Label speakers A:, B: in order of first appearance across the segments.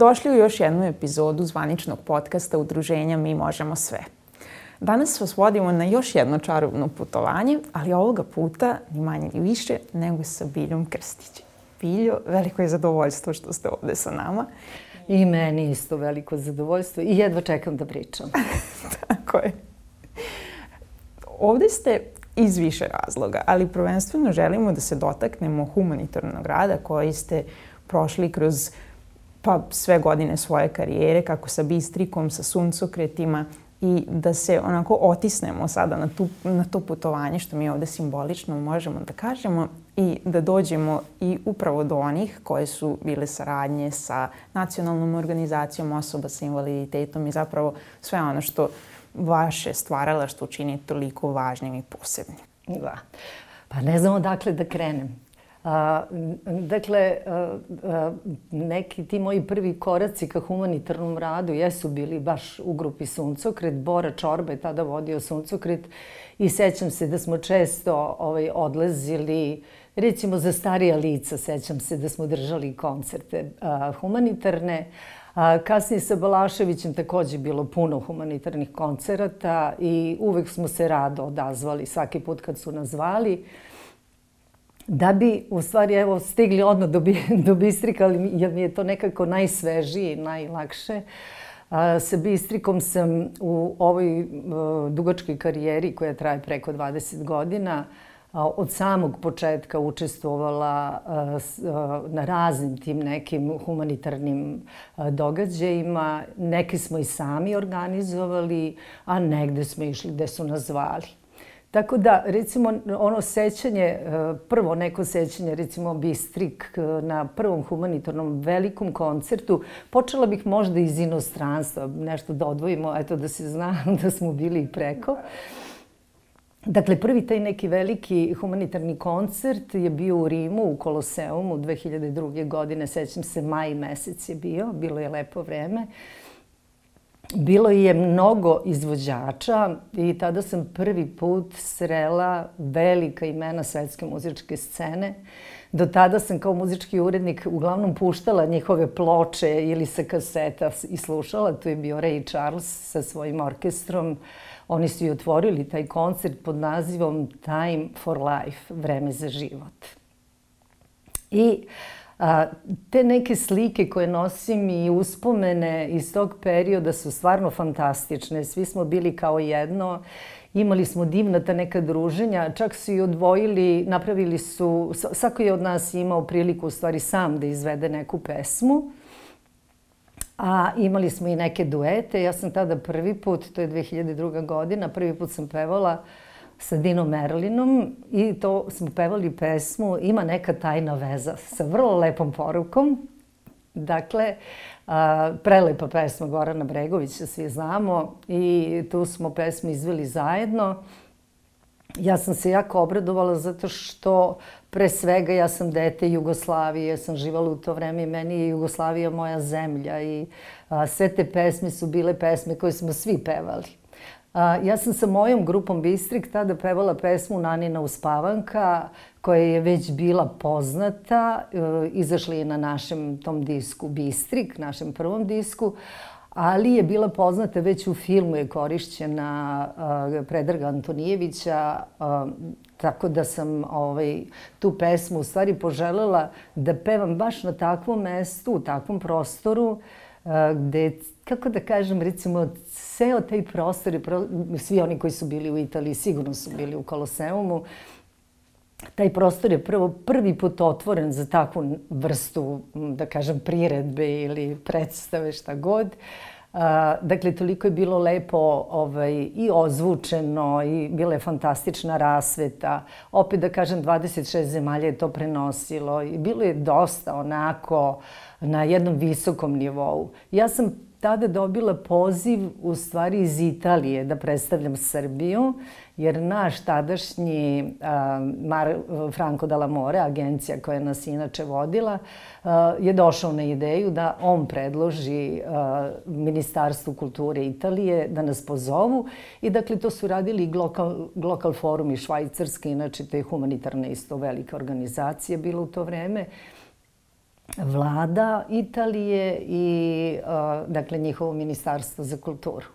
A: Dobrodošli u još jednu epizodu zvaničnog podcasta Udruženja Mi možemo sve. Danas vas vodimo na još jedno čarobno putovanje, ali ovoga puta ni manje ni više nego sa Biljom Krstićem. Biljo, veliko je zadovoljstvo što ste ovde sa nama.
B: I meni isto veliko zadovoljstvo i jedva čekam da pričam.
A: Tako je. Ovde ste iz više razloga, ali prvenstveno želimo da se dotaknemo humanitarnog rada koji ste prošli kroz pa sve godine svoje karijere, kako sa bistrikom, sa suncokretima i da se onako otisnemo sada na, tu, na to putovanje što mi ovde simbolično možemo da kažemo i da dođemo i upravo do onih koje su bile saradnje sa nacionalnom organizacijom osoba sa invaliditetom i zapravo sve ono što vaše stvaralaštvo čini toliko važnim i posebnim.
B: Da. Pa ne znam odakle da krenem. A, dakle, a, a, neki ti moji prvi koraci ka humanitarnom radu jesu bili baš u grupi Suncokret. Bora Čorba je tada vodio Suncokret i sećam se da smo često ovaj, odlazili recimo za starija lica, sećam se da smo držali koncerte a, humanitarne. A, kasnije sa Balaševićem takođe bilo puno humanitarnih koncerata i uvek smo se rado odazvali svaki put kad su nas zvali da bi u stvari evo stigli odmah do, do Bistrika, ali jer mi je to nekako najsvežije i najlakše. A, sa Bistrikom sam u ovoj uh, dugačkoj karijeri koja traje preko 20 godina a, od samog početka učestvovala a, s, na raznim tim nekim humanitarnim događajima. Neke smo i sami organizovali, a negde smo išli gde su nas zvali. Tako da, recimo, ono sećanje, e, prvo neko sećanje, recimo Bistrik e, na prvom humanitarnom velikom koncertu, počela bih možda iz inostranstva, nešto da odvojimo, eto da se zna da smo bili preko. Dakle, prvi taj neki veliki humanitarni koncert je bio u Rimu, u Koloseumu 2002. godine, sećam se, maj mesec je bio, bilo je lepo vreme. Bilo je mnogo izvođača i tada sam prvi put srela velika imena svetske muzičke scene. Do tada sam kao muzički urednik uglavnom puštala njihove ploče ili sa kaseta i slušala. Tu je bio Ray Charles sa svojim orkestrom. Oni su i otvorili taj koncert pod nazivom Time for Life, vreme za život. I uh, A, te neke slike koje nosim i uspomene iz tog perioda su stvarno fantastične. Svi smo bili kao jedno. Imali smo divna ta neka druženja, čak su i odvojili, napravili su, svako je od nas imao priliku u stvari sam da izvede neku pesmu. A imali smo i neke duete. Ja sam tada prvi put, to je 2002. godina, prvi put sam pevala uh, sa Dinom Merlinom i to smo pevali pesmu Ima neka tajna veza sa vrlo lepom porukom. Dakle, a, prelepa pesma Gorana Bregovića, svi znamo, i tu smo pesmu izveli zajedno. Ja sam se jako obradovala zato što pre svega ja sam dete Jugoslavije, ja sam živala u to vreme i meni je Jugoslavija moja zemlja i a, sve te pesme su bile pesme koje smo svi pevali. A, ja sam sa mojom grupom Bistrik tada pevala pesmu Nanina uspavanka koja je već bila poznata. E, izašla je na našem tom disku Bistrik, našem prvom disku ali je bila poznata već u filmu je korišćena uh, Predraga Antonijevića, tako da sam ovaj, tu pesmu u stvari poželela da pevam baš na takvom mestu, u takvom prostoru, uh, gde kako da kažem, recimo, ceo taj prostor, svi oni koji su bili u Italiji sigurno su bili u Koloseumu, taj prostor je prvo prvi put otvoren za takvu vrstu, da kažem, priredbe ili predstave, šta god. A, dakle, toliko je bilo lepo ovaj, i ozvučeno i bila je fantastična rasveta. Opet da kažem, 26 zemalja je to prenosilo i bilo je dosta onako na jednom visokom nivou. Ja sam tada dobila poziv u stvari iz Italije da predstavljam Srbiju, jer naš tadašnji uh, Mar, Franco Dalamore, agencija koja nas inače vodila, uh, je došao na ideju da on predloži uh, Ministarstvu kulture Italije da nas pozovu i dakle to su radili i Glokal, forum i Švajcarske, inače to je humanitarna isto velika organizacija bila u to vreme. Vlada Italije i dakle njihovo ministarstvo za kulturu.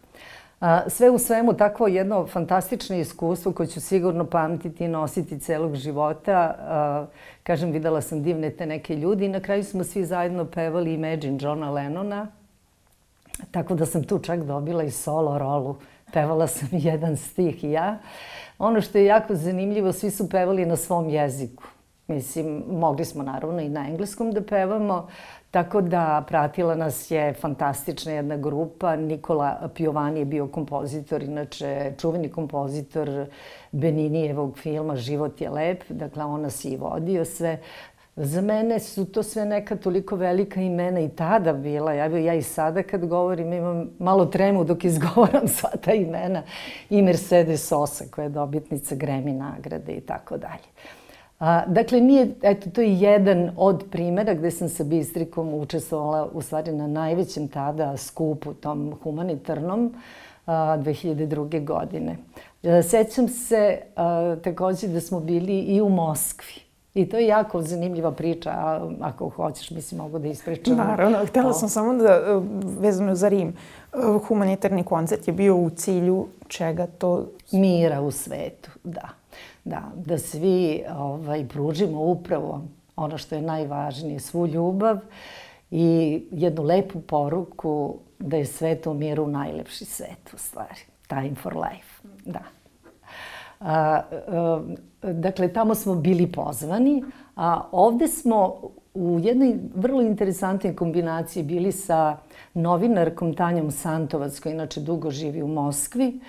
B: Sve u svemu takvo jedno fantastično iskustvo koje ću sigurno pamtiti i nositi celog života. Kažem, videla sam divne te neke ljudi i na kraju smo svi zajedno pevali Imagine Johna Lennona. Tako da sam tu čak dobila i solo rolu. Pevala sam jedan stih i ja. Ono što je jako zanimljivo, svi su pevali na svom jeziku. Mislim, mogli smo naravno i na engleskom da pevamo, tako da pratila nas je fantastična jedna grupa. Nikola Piovani je bio kompozitor, inače čuveni kompozitor Beninijevog filma Život je lep, dakle on nas je i vodio sve. Za mene su to sve neka toliko velika imena i tada bila. Ja, ja i sada kad govorim imam malo tremu dok izgovaram sva ta imena. I Mercedes Sosa koja je dobitnica Grammy nagrade i tako dalje. A, dakle, nije, eto, to je jedan od primera gde sam sa Bistrikom učestvovala u stvari na najvećem tada skupu, tom humanitarnom, a, 2002. godine. A, sećam se a, takođe da smo bili i u Moskvi. I to je jako zanimljiva priča, a ako hoćeš, mislim, mogu da ispričam.
A: Naravno, htela sam samo da, vezano za Rim, humanitarni koncert je bio u cilju čega to...
B: Mira u svetu, da. Da, da svi ovaj, pružimo upravo ono što je najvažnije, svu ljubav i jednu lepu poruku da je svet u miru najlepši svet u stvari. Time for life, da. A, a, dakle, tamo smo bili pozvani, a ovde smo u jednoj vrlo interesantnoj kombinaciji bili sa novinarkom Tanjom Santovac, koja inače dugo živi u Moskvi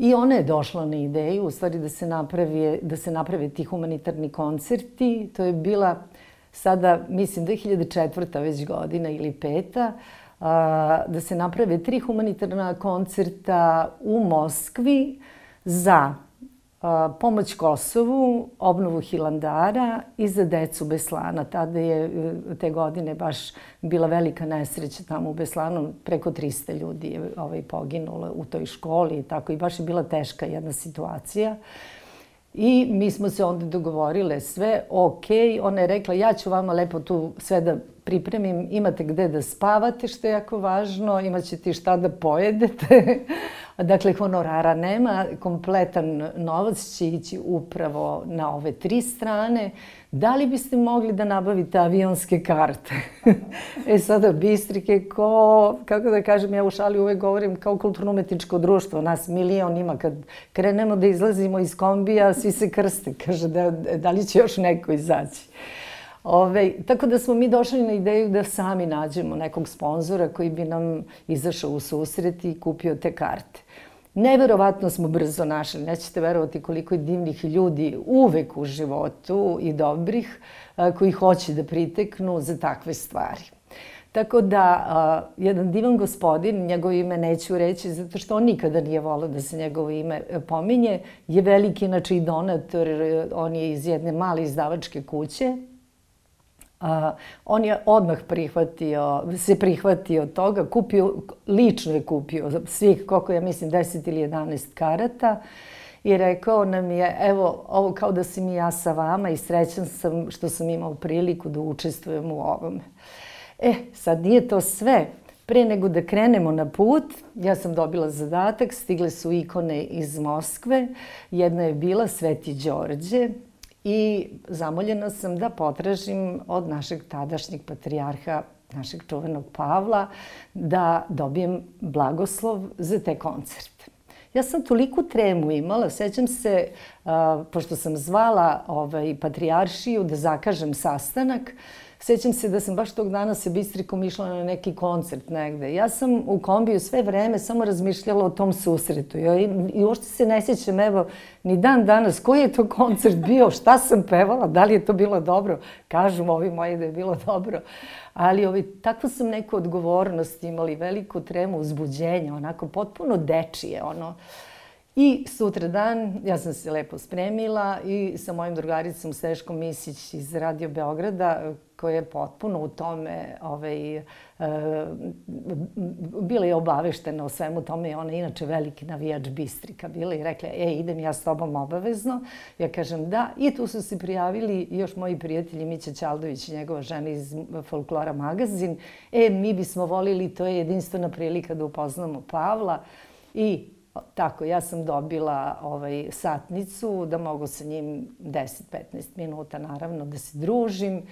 B: I ona je došla na ideju, u stvari da se napravi, da se naprave ti humanitarni koncerti. To je bila sada, mislim, 2004. već godina ili peta, a, da se naprave tri humanitarna koncerta u Moskvi za pomoć Kosovu, obnovu Hilandara i za decu Beslana. Tada je e, te godine baš bila velika nesreća tamo u Beslanu. Preko 300 ljudi je ovaj, poginulo u toj školi i tako. I baš je bila teška jedna situacija. I mi smo se onda dogovorile sve, ok, ona je rekla ja ću vama lepo tu sve da pripremim, imate gde da spavate, što je jako važno, imaćete šta da pojedete. dakle, honorara nema, kompletan novac će ići upravo na ove tri strane. Da li biste mogli da nabavite avionske karte? e sada, Bistrike, ko, kako da kažem, ja u šali uvek govorim kao kulturno-umetničko društvo, nas milion ima, kad krenemo da izlazimo iz kombija, svi se krste, kaže da, da li će još neko izaći. Ove, tako da smo mi došli na ideju da sami nađemo nekog sponzora koji bi nam izašao u susret i kupio te karte. Neverovatno smo brzo našli, nećete verovati koliko je divnih ljudi uvek u životu i dobrih koji hoće da priteknu za takve stvari. Tako da, a, jedan divan gospodin, njegovo ime neću reći zato što on nikada nije volao da se njegovo ime e, pominje, je veliki, inače i donator, on je iz jedne male izdavačke kuće, A, on je odmah prihvatio, se prihvatio toga, kupio, lično je kupio svih, koliko ja mislim, 10 ili 11 karata i rekao nam je, evo, ovo kao da si mi ja sa vama i srećan sam što sam imao priliku da učestvujem u ovome. E, sad nije to sve. Pre nego da krenemo na put, ja sam dobila zadatak, stigle su ikone iz Moskve. Jedna je bila Sveti Đorđe, i zamoljena sam da potražim od našeg tadašnjeg patrijarha, našeg čuvenog Pavla, da dobijem blagoslov za te koncerte. Ja sam toliko tremu imala, sećam se, pošto sam zvala ovaj, patrijaršiju da zakažem sastanak, Sećam se da sam baš tog dana sa Bistrikom išla na neki koncert negde. Ja sam u kombiju sve vreme samo razmišljala o tom susretu. Ja, i, I uopšte se ne sjećam, evo, ni dan danas, koji je to koncert bio, šta sam pevala, da li je to bilo dobro. Kažu ovi moji da je bilo dobro. Ali ovi, takvu sam neku odgovornost imali, veliku tremu uzbuđenja, onako potpuno dečije, ono. I sutra dan ja sam se lepo spremila i sa mojim drugaricom Steškom Misić iz Radio Beograda koja je potpuno u tome ovaj, e, bila je obaveštena o svemu tome i ona je inače veliki navijač Bistrika bila i rekla, e, idem ja s tobom obavezno. Ja kažem da i tu su se prijavili još moji prijatelji Mića Ćaldović i njegova žena iz Folklora magazin. E, mi bismo volili, to je jedinstvena prilika da upoznamo Pavla i Tako, ja sam dobila ovaj, satnicu da mogu sa njim 10-15 minuta naravno da se družim.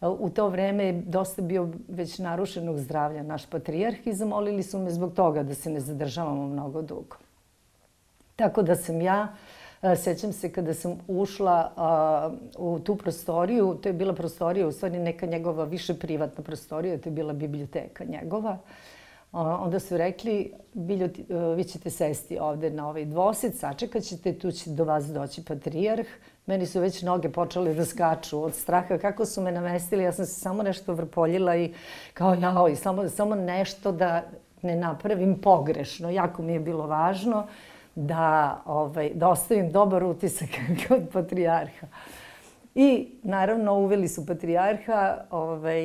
B: U to vreme je dosta bio već narušenog zdravlja naš patrijarh i zamolili su me zbog toga da se ne zadržavamo mnogo dugo. Tako da sam ja, sećam se kada sam ušla u tu prostoriju, to je bila prostorija, u stvari neka njegova više privatna prostorija, to je bila biblioteka njegova onda su rekli, Biljo, vi ćete sesti ovde na ovaj dvosed, sačekat ćete, tu će do vas doći patrijarh. Meni su već noge počele da skaču od straha kako su me namestili. Ja sam se samo nešto vrpoljila i kao jao, i samo, samo nešto da ne napravim pogrešno. Jako mi je bilo važno da, ovaj, da ostavim dobar utisak kod patrijarha. I naravno uveli su patrijarha, ovaj,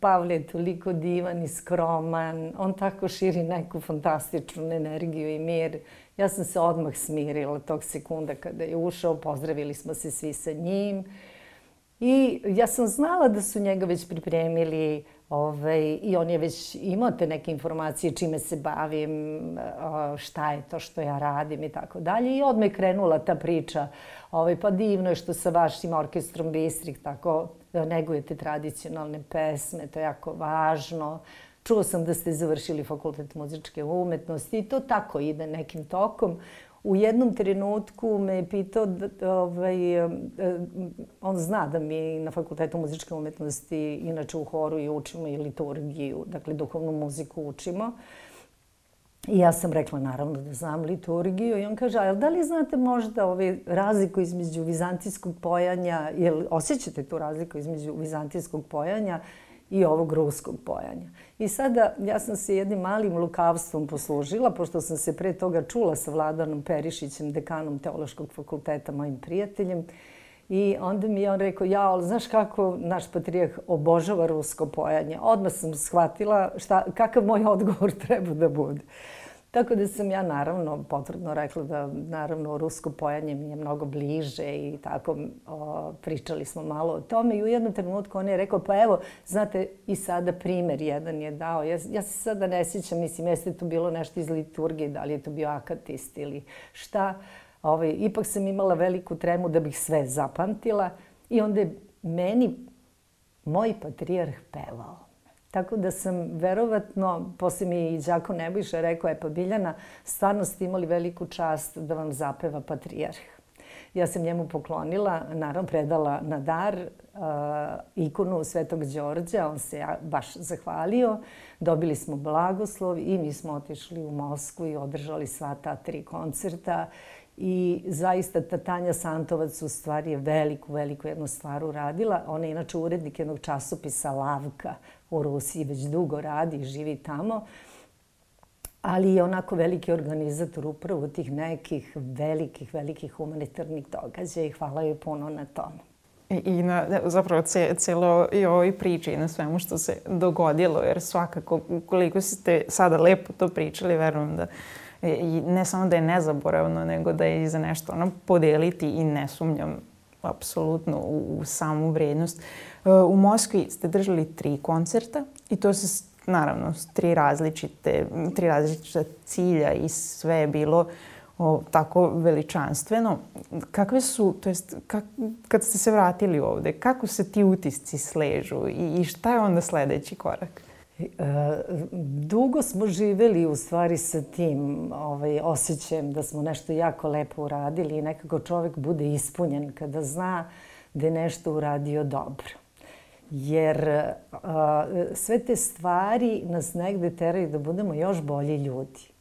B: Pavle je toliko divan i skroman, on tako širi neku fantastičnu energiju i mir. Ja sam se odmah smirila tog sekunda kada je ušao, pozdravili smo se svi sa njim. I ja sam znala da su njega već pripremili Ovaj, I on je već imao te neke informacije čime se bavim, šta je to što ja radim i tako dalje. I odmah je krenula ta priča, ovaj, pa divno je što sa vašim orkestrom Bistrik tako negujete tradicionalne pesme, to je jako važno. Čuo sam da ste završili fakultet muzičke umetnosti i to tako ide nekim tokom. U jednom trenutku me je pitao, da, ovaj, e, on zna da mi na Fakultetu muzičke umetnosti inače u horu i učimo i liturgiju, dakle duhovnu muziku učimo. I ja sam rekla naravno da znam liturgiju i on kaže, a da li znate možda ovaj razliku između vizantijskog pojanja, jel osjećate tu razliku između vizantijskog pojanja i ovog ruskog pojanja. I sada ja sam se jednim malim lukavstvom poslužila, pošto sam se pre toga čula sa Vladanom Perišićem, dekanom Teološkog fakulteta, mojim prijateljem. I onda mi je on rekao, ja, ali znaš kako naš patrijah obožava rusko pojanje? Odmah sam shvatila šta, kakav moj odgovor treba da bude. Tako da sam ja naravno potvrdno rekla da naravno rusko pojanje mi je mnogo bliže i tako o, pričali smo malo o tome i u jednom trenutku on je rekao pa evo znate i sada primer jedan je dao. Ja, ja se sada ne sjećam, mislim jeste to bilo nešto iz liturgije, da li je to bio akatist ili šta. Ovaj, ipak sam imala veliku tremu da bih sve zapamtila i onda je meni moj patrijarh pevao. Tako da sam verovatno, posle mi i Đako Nebojša rekao, je pa Biljana, stvarno ste imali veliku čast da vam zapeva Patrijarh. Ja sam njemu poklonila, naravno predala na dar uh, ikonu Svetog Đorđa, on se ja baš zahvalio. Dobili smo blagoslov i mi smo otišli u Moskvu i održali sva ta tri koncerta. I zaista ta Tanja Santovac u stvari je veliku, veliku jednu stvar uradila. Ona je inače urednik jednog časopisa Lavka u Rusiji, već dugo radi i živi tamo. Ali je onako veliki organizator upravo tih nekih velikih, velikih humanitarnih događaja i hvala joj puno na tome.
A: I, na zapravo ce, celo i ovoj priči i na svemu što se dogodilo, jer svakako koliko ste sada lepo to pričali, verujem da i ne samo da je nezaboravno, nego da je i za nešto ono podeliti i ne sumnjam apsolutno u, u samu vrednost. E, u Moskvi ste držali tri koncerta i to se naravno tri različite, tri različita cilja i sve je bilo o, tako veličanstveno. Kakve su, to jest, kak, kad ste se vratili ovde, kako se ti utisci sležu i, i šta je onda sledeći korak?
B: Dugo smo živeli u stvari sa tim ovaj, osjećajem da smo nešto jako lepo uradili i nekako čovek bude ispunjen kada zna da je nešto uradio dobro. Jer a, sve te stvari nas negde teraju da budemo još bolji ljudi.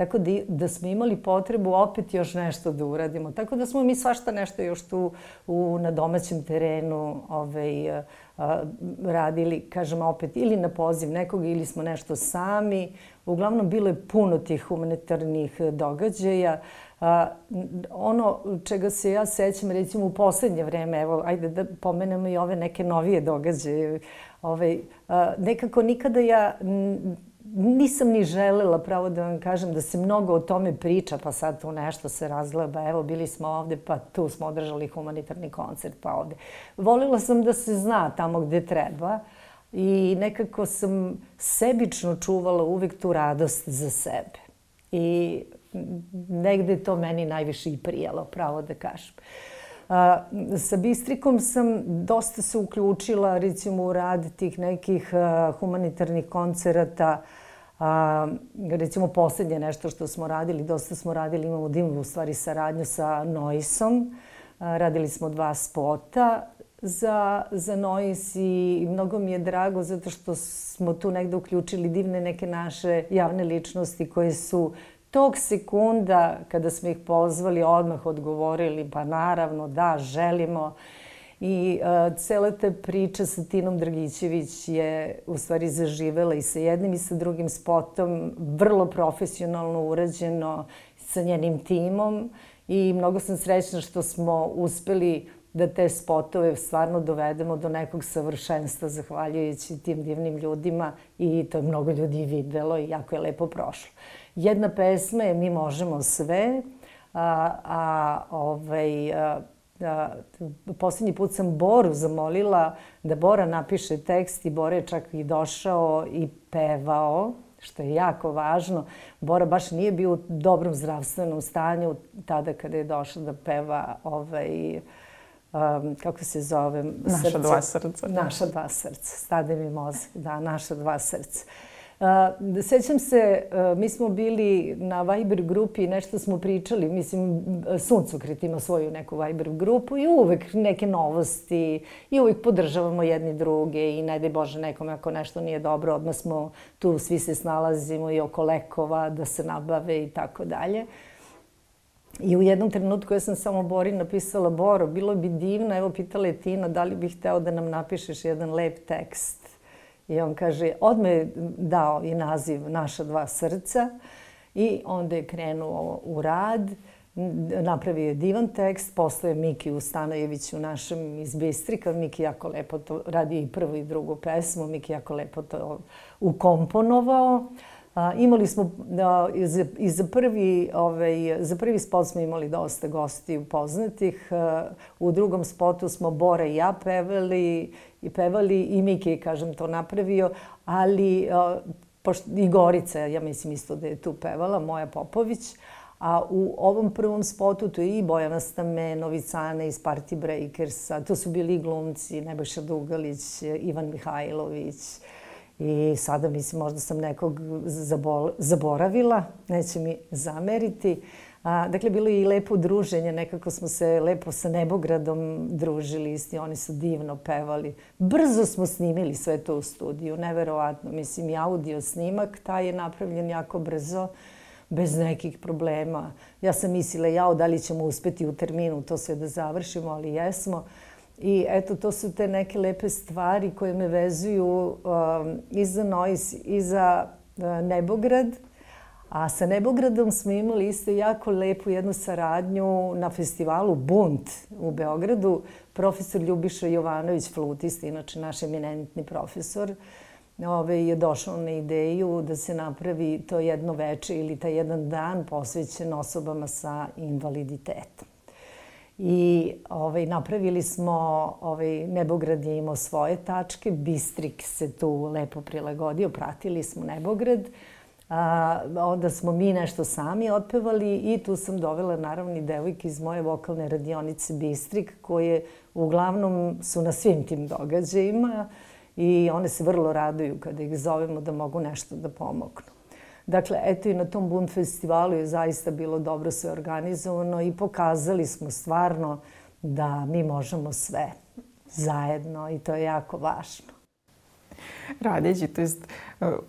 B: Tako da, da smo imali potrebu opet još nešto da uradimo. Tako da smo mi svašta nešto još tu u, na domaćem terenu ovaj, a, radili, kažem opet, ili na poziv nekog ili smo nešto sami. Uglavnom bilo je puno tih humanitarnih događaja. A, ono čega se ja sećam, recimo u poslednje vreme, evo, ajde da pomenemo i ove neke novije događaje, ovaj, a, nekako nikada ja nisam ni želela, pravo da vam kažem, da se mnogo o tome priča, pa sad tu nešto se razgleba, evo, bili smo ovde, pa tu smo održali humanitarni koncert, pa ovde. Volila sam da se zna tamo gde treba i nekako sam sebično čuvala uvek tu radost za sebe. I negde to meni najviše i prijelo, pravo da kažem. A, sa Bistrikom sam dosta se uključila recimo u rad tih nekih a, humanitarnih koncerata. A, recimo poslednje nešto što smo radili, dosta smo radili, imamo divnu u stvari saradnju sa Noisom. A, radili smo dva spota za, za Nois i mnogo mi je drago zato što smo tu negde uključili divne neke naše javne ličnosti koje su tog sekunda kada smo ih pozvali odmah odgovorili pa naravno da želimo i uh, cela ta priča sa Tinom Dragićević je u stvari zaživela i sa jednim i sa drugim spotom vrlo profesionalno urađeno sa njenim timom i mnogo sam srećna što smo uspeli da te spotove stvarno dovedemo do nekog savršenstva zahvaljujući tim divnim ljudima i to je mnogo ljudi videlo i jako je lepo prošlo. Jedna pesma je Mi možemo sve, a, a ovaj, a, a, poslednji put sam Boru zamolila da Bora napiše tekst i Bora je čak i došao i pevao što je jako važno. Bora baš nije bio u dobrom zdravstvenom stanju tada kada je došao da peva ovaj, um, kako se zove?
A: Naša srce. dva srca.
B: Naša dva srca. Stade mi mozak. Da, naša dva srca. Sećam se, mi smo bili na Viber grupi, nešto smo pričali, mislim, Suncokret ima svoju neku Viber grupu i uvek neke novosti i uvek podržavamo jedni druge i ne daj Bože nekome ako nešto nije dobro, odmah smo tu, svi se snalazimo i oko lekova da se nabave i tako dalje. I u jednom trenutku ja sam samo Bori napisala, Boro, bilo bi divno, evo pitala je Tina, da li bih hteo da nam napišeš jedan lep tekst. I on kaže, odme je dao i naziv Naša dva srca i onda je krenuo u rad, napravio je divan tekst, posle je Miki Ustanojević u našem iz Bistrika, Miki jako lepo to radi i prvu i drugu pesmu, Miki jako lepo to ukomponovao. A, imali smo a, i, za, i za prvi ovaj za prvi spot smo imali dosta gostiju poznatih. U drugom spotu smo Bora i ja pevali i pevali i Miki kažem to napravio, ali pošto, i Gorica, ja mislim isto da je tu pevala, Moja Popović. A u ovom prvom spotu tu je i Bojana Stamenović, Ana iz Party Breakersa, to su bili glumci Nebojša Dugalić, Ivan Mihajlović, I sada mislim, možda sam nekog zabol, zaboravila, neće mi zameriti. A, dakle, bilo je i lepo druženje, nekako smo se lepo sa Nebogradom družili, isti, oni su divno pevali. Brzo smo snimili sve to u studiju, neverovatno. Mislim, i audio snimak, taj je napravljen jako brzo, bez nekih problema. Ja sam mislila, jao, da li ćemo uspeti u terminu to sve da završimo, ali jesmo. I eto, to su te neke lepe stvari koje me vezuju um, i za Nois i za uh, Nebograd. A sa Nebogradom smo imali isto jako lepu jednu saradnju na festivalu Bunt u Beogradu. Profesor Ljubiša Jovanović, flutist, inače naš eminentni profesor, ove, je došao na ideju da se napravi to jedno veče ili taj jedan dan posvećen osobama sa invaliditetom. I ovaj, napravili smo, ovaj, Nebograd je imao svoje tačke, Bistrik se tu lepo prilagodio, pratili smo Nebograd. A, onda smo mi nešto sami otpevali i tu sam dovela naravno i devojke iz moje vokalne radionice Bistrik koje uglavnom su na svim tim događajima i one se vrlo raduju kada ih zovemo da mogu nešto da pomognu. Dakle, eto i na tom Bund festivalu je zaista bilo dobro sve organizovano i pokazali smo stvarno da mi možemo sve zajedno i to je jako važno.
A: Radeći, to jest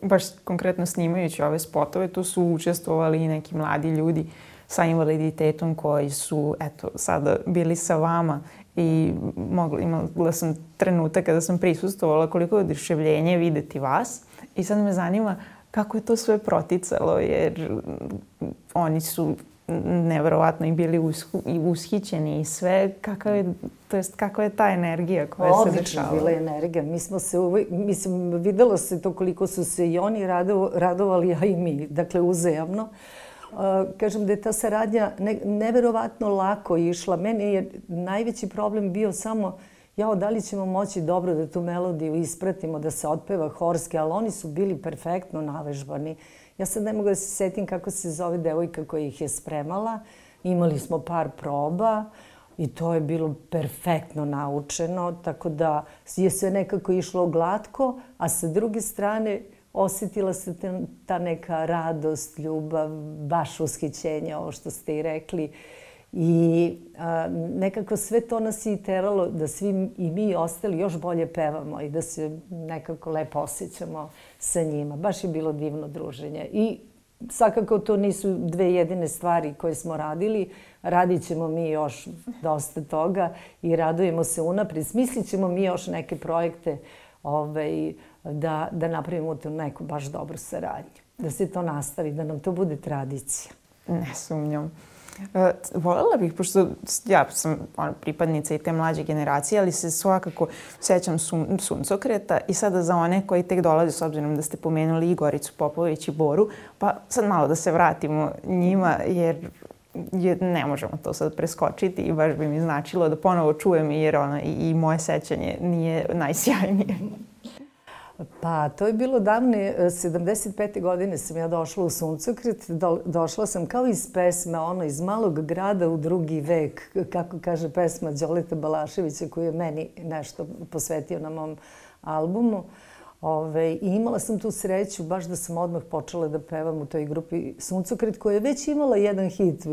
A: baš konkretno snimajući ove spotove, tu su učestvovali i neki mladi ljudi sa invaliditetom koji su, eto, sada bili sa vama i mogla, imala sam trenutak kada sam prisustovala koliko je oduševljenje videti vas i sad me zanima kako je to sve proticalo, jer oni su neverovatno i bili ushu, i ushićeni i sve. Kakav je, to jest, kakva je ta energija koja Odlično se dešava?
B: Odlično bila energija. Mi smo se uvijek, mislim, videlo se to koliko su se i oni rado, radovali, a i mi. Dakle, uzajamno. Uh, kažem da je ta saradnja ne, neverovatno lako išla. Meni je najveći problem bio samo jao, da li ćemo moći dobro da tu melodiju ispratimo, da se otpeva horski, ali oni su bili perfektno navežbani. Ja sad ne mogu da se setim kako se zove devojka koja ih je spremala. Imali smo par proba i to je bilo perfektno naučeno, tako da je sve nekako išlo glatko, a sa druge strane osetila se ta neka radost, ljubav, baš ushićenje, ovo što ste i rekli. I a, nekako sve to nas je teralo da svi i mi ostali još bolje pevamo i da se nekako lepo osjećamo sa njima. Baš je bilo divno druženje. I svakako to nisu dve jedine stvari koje smo radili. Radit ćemo mi još dosta toga i radujemo se unaprijed. Smislit ćemo mi još neke projekte ovaj, da, da napravimo tu neku baš dobru saradnju. Da se to nastavi, da nam to bude tradicija.
A: Ne sumnjam. Uh, volela bih, pošto ja sam ona, pripadnica i te mlađe generacije, ali se svakako sećam sun, suncokreta i sada za one koji tek dolaze, s obzirom da ste pomenuli Igoricu Popović i Boru, pa sad malo da se vratimo njima, jer je, ne možemo to sad preskočiti i baš bi mi značilo da ponovo čujem jer ona, i, i moje sećanje nije najsjajnije.
B: Pa, to je bilo davne, 75. E, godine sam ja došla u Suncokret. Do, došla sam kao iz pesme, ono, iz malog grada u drugi vek, kako kaže pesma Đoleta Balaševića, koju je meni nešto posvetio na mom albumu. Ove, I imala sam tu sreću baš da sam odmah počela da pevam u toj grupi Suncokret, koja je već imala jedan hit, e,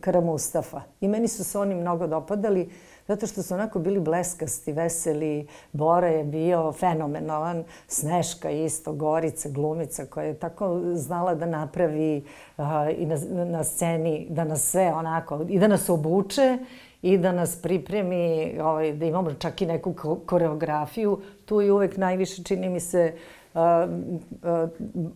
B: Kara Mustafa. I meni su se oni mnogo dopadali zato što su onako bili bleskasti, veseli. Bora je bio fenomenalan, Sneška isto, Gorica, glumica koja je tako znala da napravi uh, i na, na sceni, da nas sve onako, i da nas obuče i da nas pripremi, ovaj, da imamo čak i neku koreografiju. Tu je uvek najviše, čini mi se, uh, uh,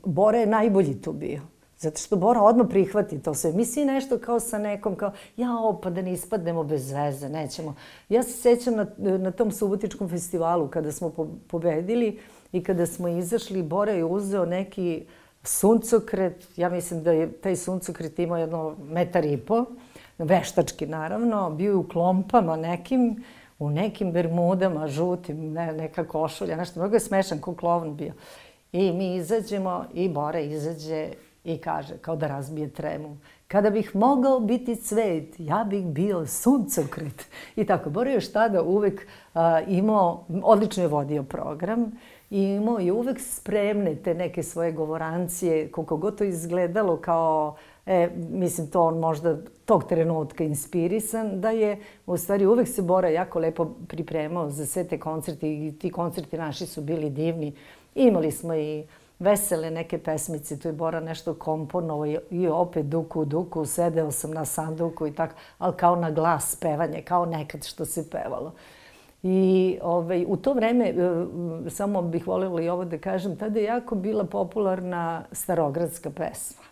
B: Bora je najbolji tu bio. Zato što Bora odmah prihvati to sve. Misli nešto kao sa nekom, kao, jao, pa da ne ispadnemo bez veze, nećemo. Ja se sećam na, na tom subotičkom festivalu kada smo po, pobedili i kada smo izašli, Bora je uzeo neki suncokret, ja mislim da je taj suncokret imao jedno metar i po, veštački naravno, bio je u klompama nekim, u nekim bermudama, žutim, ne, neka košulja, nešto, mnogo je smešan, ko klovn bio. I mi izađemo i Bora izađe i kaže, kao da razbije tremu, kada bih mogao biti cvet, ja bih bio suncokret. I tako, Boro još tada uvek a, imao, odlično je vodio program i imao je uvek spremne te neke svoje govorancije, koliko god to izgledalo kao, e, mislim, to on možda tog trenutka inspirisan, da je u stvari uvek se Bora jako lepo pripremao za sve te koncerte i ti koncerti naši su bili divni. Imali smo i vesele neke pesmice, tu je Bora nešto komponovao i opet duku duku, sedeo sam na sanduku i tako, ali kao na glas pevanje, kao nekad što se pevalo. I ovaj, u to vreme, e, samo bih voljela i ovo da kažem, tada je jako bila popularna starogradska pesma.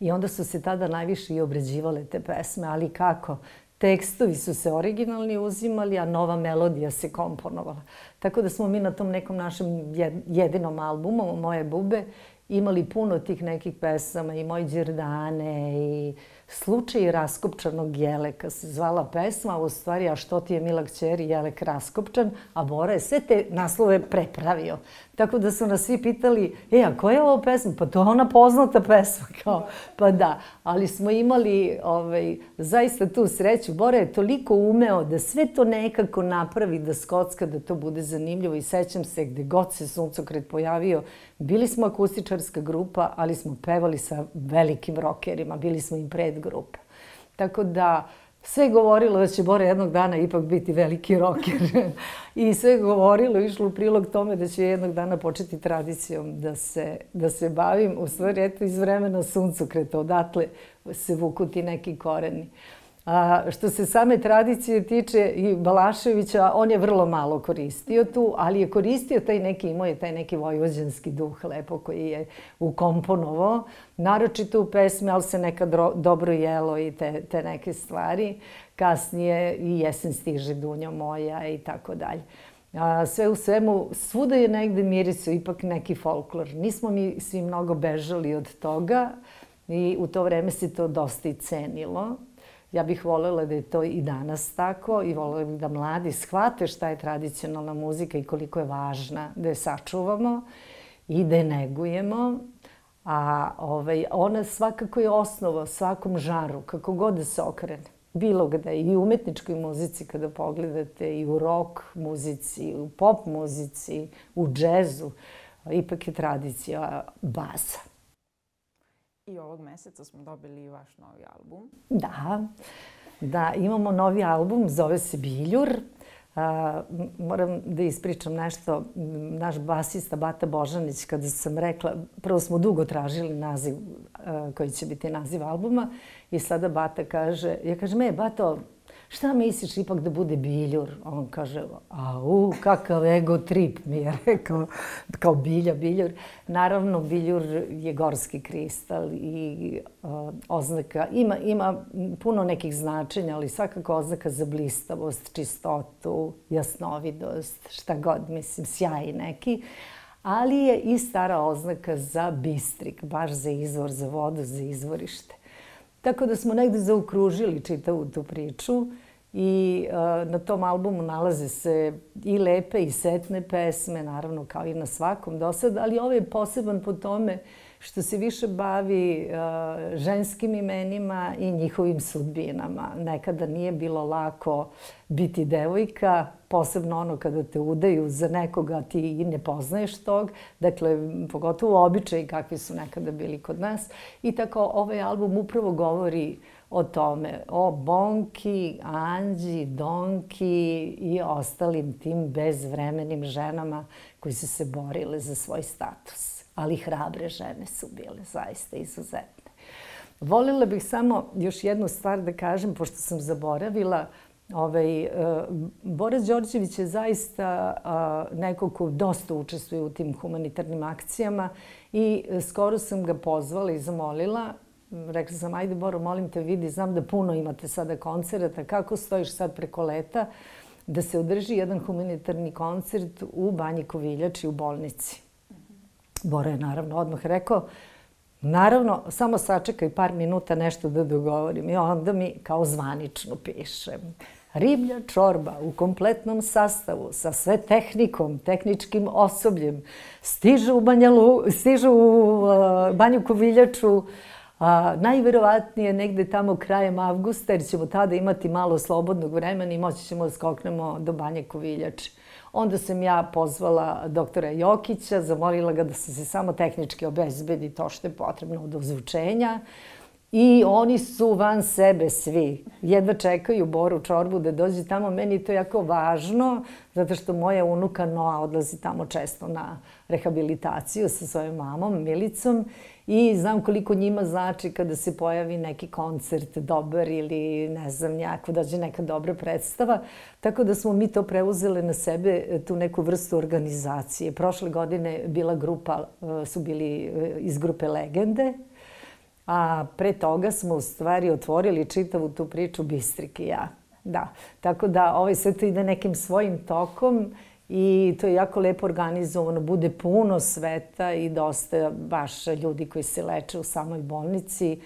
B: I onda su se tada najviše i obrađivale te pesme, ali kako? Tekstovi su se originalni uzimali, a nova melodija se komponovala. Tako da smo mi na tom nekom našem jedinom albumu, Moje bube, imali puno tih nekih pesama i Moj Đerdane i Slučaj raskopčanog jeleka se zvala pesma, u stvari, a što ti je mila kćeri jelek raskopčan, a Bora je sve te naslove prepravio. Tako da su nas svi pitali, e, a koja je ovo pesma? Pa to je ona poznata pesma. Kao, pa da, ali smo imali ovaj, zaista tu sreću. Bora je toliko umeo da sve to nekako napravi, da skocka, da to bude zanimljivo. I sećam se gde god se suncokret pojavio, bili smo akustičarska grupa, ali smo pevali sa velikim rokerima, bili smo im pred grupe. Tako da, sve govorilo da će Bora jednog dana ipak biti veliki roker. I sve govorilo, išlo u prilog tome da će jednog dana početi tradicijom da se, da se bavim. U stvari, eto, iz vremena suncokreta, odatle se vuku ti neki koreni. A, što se same tradicije tiče i Balaševića, on je vrlo malo koristio tu, ali je koristio taj neki, imao je taj neki vojvođanski duh lepo koji je ukomponovao, naročito u pesme, ali se nekad dobro jelo i te, te neke stvari. Kasnije i jesen stiže Dunja moja i tako dalje. A, sve u svemu, svuda je negde mirisu ipak neki folklor. Nismo mi svi mnogo bežali od toga i u to vreme se to dosta i cenilo. Ja bih volela da je to i danas tako i volela bih da mladi shvate šta je tradicionalna muzika i koliko je važna da je sačuvamo i da je negujemo. A ovaj, ona svakako je osnova svakom žaru, kako god da se okrene. Bilo gde, i u umetničkoj muzici kada pogledate, i u rock muzici, u pop muzici, u džezu, ipak je tradicija baza.
A: I ovog meseca smo dobili vaš novi album.
B: Da, da, imamo novi album, zove se Biljur. A, moram da ispričam nešto. Naš basista Bata Božanić, kada sam rekla, prvo smo dugo tražili naziv a, koji će biti naziv albuma i sada Bata kaže, ja kažem, e, Bato, šta misliš ipak da bude biljur? On kaže, au, kakav ego trip mi je rekao, kao bilja, biljur. Naravno, biljur je gorski kristal i uh, oznaka, ima, ima puno nekih značenja, ali svakako oznaka za blistavost, čistotu, jasnovidost, šta god, mislim, sjaj neki ali je i stara oznaka za bistrik, baš za izvor, za vodu, za izvorište. Tako da smo negde zaokružili čitavu tu priču i uh, na tom albumu nalaze se i lepe i setne pesme, naravno kao i na svakom do sada, ali ovaj je poseban po tome što se više bavi uh, ženskim imenima i njihovim sudbinama. Nekada nije bilo lako biti devojka, posebno ono kada te udaju za nekoga ti i ne poznaješ tog, dakle, pogotovo običaji kakvi su nekada bili kod nas. I tako ovaj album upravo govori o tome, o Bonki, Anđi, Donki i ostalim tim bezvremenim ženama koji su se borile za svoj status. Ali hrabre žene su bile zaista izuzetne. Volila bih samo još jednu stvar da kažem, pošto sam zaboravila, Ovaj, uh, Boris Đorđević je zaista neko ko dosta učestvuje u tim humanitarnim akcijama i skoro sam ga pozvala i zamolila rekla sam, ajde Boro, molim te, vidi, znam da puno imate sada koncerata, kako stojiš sad preko leta, da se održi jedan humanitarni koncert u Banji Koviljači u bolnici. Boro je naravno odmah rekao, naravno, samo sačekaj par minuta nešto da dogovorim. I onda mi kao zvanično pišem. Riblja čorba u kompletnom sastavu sa sve tehnikom, tehničkim osobljem stiže u, Banjalu, stiže u uh, Banju Koviljaču A, najverovatnije negde tamo krajem avgusta, jer ćemo tada imati malo slobodnog vremena i moći ćemo da skoknemo do Banje Koviljače. Onda sam ja pozvala doktora Jokića, zamolila ga da se samo tehnički obezbedi to što je potrebno od ozvučenja. I oni su van sebe svi. Jedva čekaju Boru Čorbu da dođe tamo. Meni je to jako važno, zato što moja unuka Noa odlazi tamo često na rehabilitaciju sa svojom mamom, Milicom. I znam koliko njima znači kada se pojavi neki koncert dobar ili ne znam, jako dođe neka dobra predstava. Tako da smo mi to preuzele na sebe, tu neku vrstu organizacije. Prošle godine bila grupa, e, su bili e, iz grupe Legende, a pre toga smo u stvari otvorili čitavu tu priču Bistrik i ja. Da, tako da ovaj sve to ide nekim svojim tokom I to je jako lepo organizovano, bude puno sveta i dosta baš ljudi koji se leče u samoj bolnici.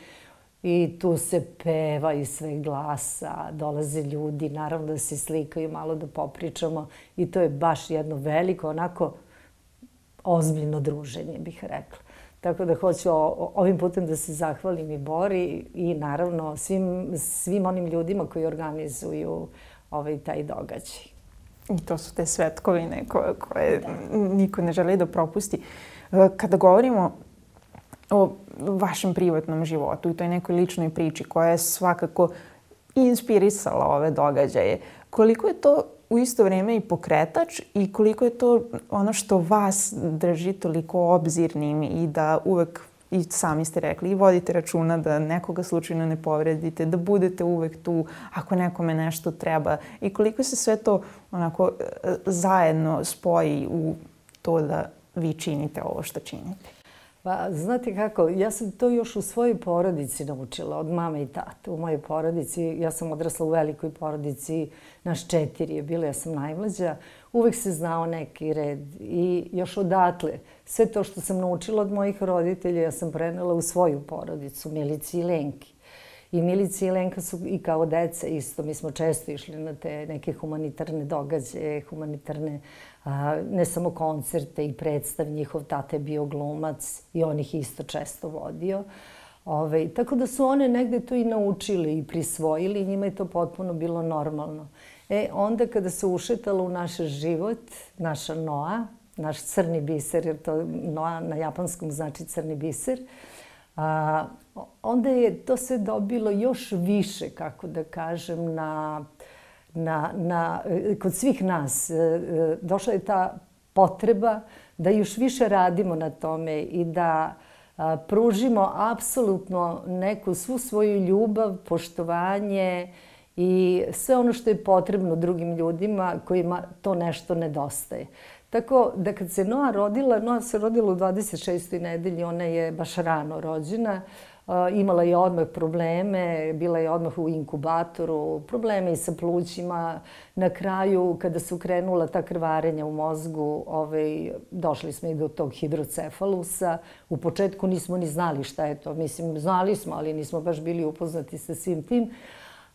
B: I tu se peva i sve glasa, dolaze ljudi, naravno da se slikaju, malo da popričamo. I to je baš jedno veliko, onako, ozbiljno druženje, bih rekla. Tako da hoću ovim putem da se zahvalim i Bori i naravno svim, svim onim ljudima koji organizuju ovaj taj događaj.
A: I to su te svetkovine koje, koje da. niko ne želi da propusti. E, kada govorimo o vašem privatnom životu i toj nekoj ličnoj priči koja je svakako inspirisala ove događaje, koliko je to u isto vrijeme i pokretač i koliko je to ono što vas drži toliko obzirnim i da uvek i sami ste rekli, i vodite računa da nekoga slučajno ne povredite, da budete uvek tu ako nekome nešto treba i koliko se sve to onako e, zajedno spoji u to da vi činite ovo što činite.
B: Pa, znate kako, ja sam to još u svojoj porodici naučila, od mame i tate. U mojoj porodici, ja sam odrasla u velikoj porodici, naš četiri je bilo, ja sam najmlađa. Uvek se znao neki red i još odatle, sve to što sam naučila od mojih roditelja, ja sam prenela u svoju porodicu, Milici i Lenki. I Milici i Lenka su i kao deca isto. Mi smo često išli na te neke humanitarne događaje, humanitarne a, ne samo koncerte i predstav, njihov tata je bio glumac i on ih isto često vodio. Ove, tako da su one negde to i naučili i prisvojili i njima je to potpuno bilo normalno. E, onda kada se ušetala u naš život, naša Noa, naš crni biser, jer to Noa na japanskom znači crni biser, a, onda je to se dobilo još više, kako da kažem, na na, na, kod svih nas. E, e, došla je ta potreba da još više radimo na tome i da pružimo apsolutno neku svu svoju ljubav, poštovanje i sve ono što je potrebno drugim ljudima kojima to nešto nedostaje. Tako da kad se Noa rodila, Noa se rodila u 26. nedelji, ona je baš rano rođena, imala je odmah probleme, bila je odmah u inkubatoru, probleme i sa plućima. Na kraju, kada su krenula ta krvarenja u mozgu, ovaj, došli smo i do tog hidrocefalusa. U početku nismo ni znali šta je to. Mislim, znali smo, ali nismo baš bili upoznati sa svim tim.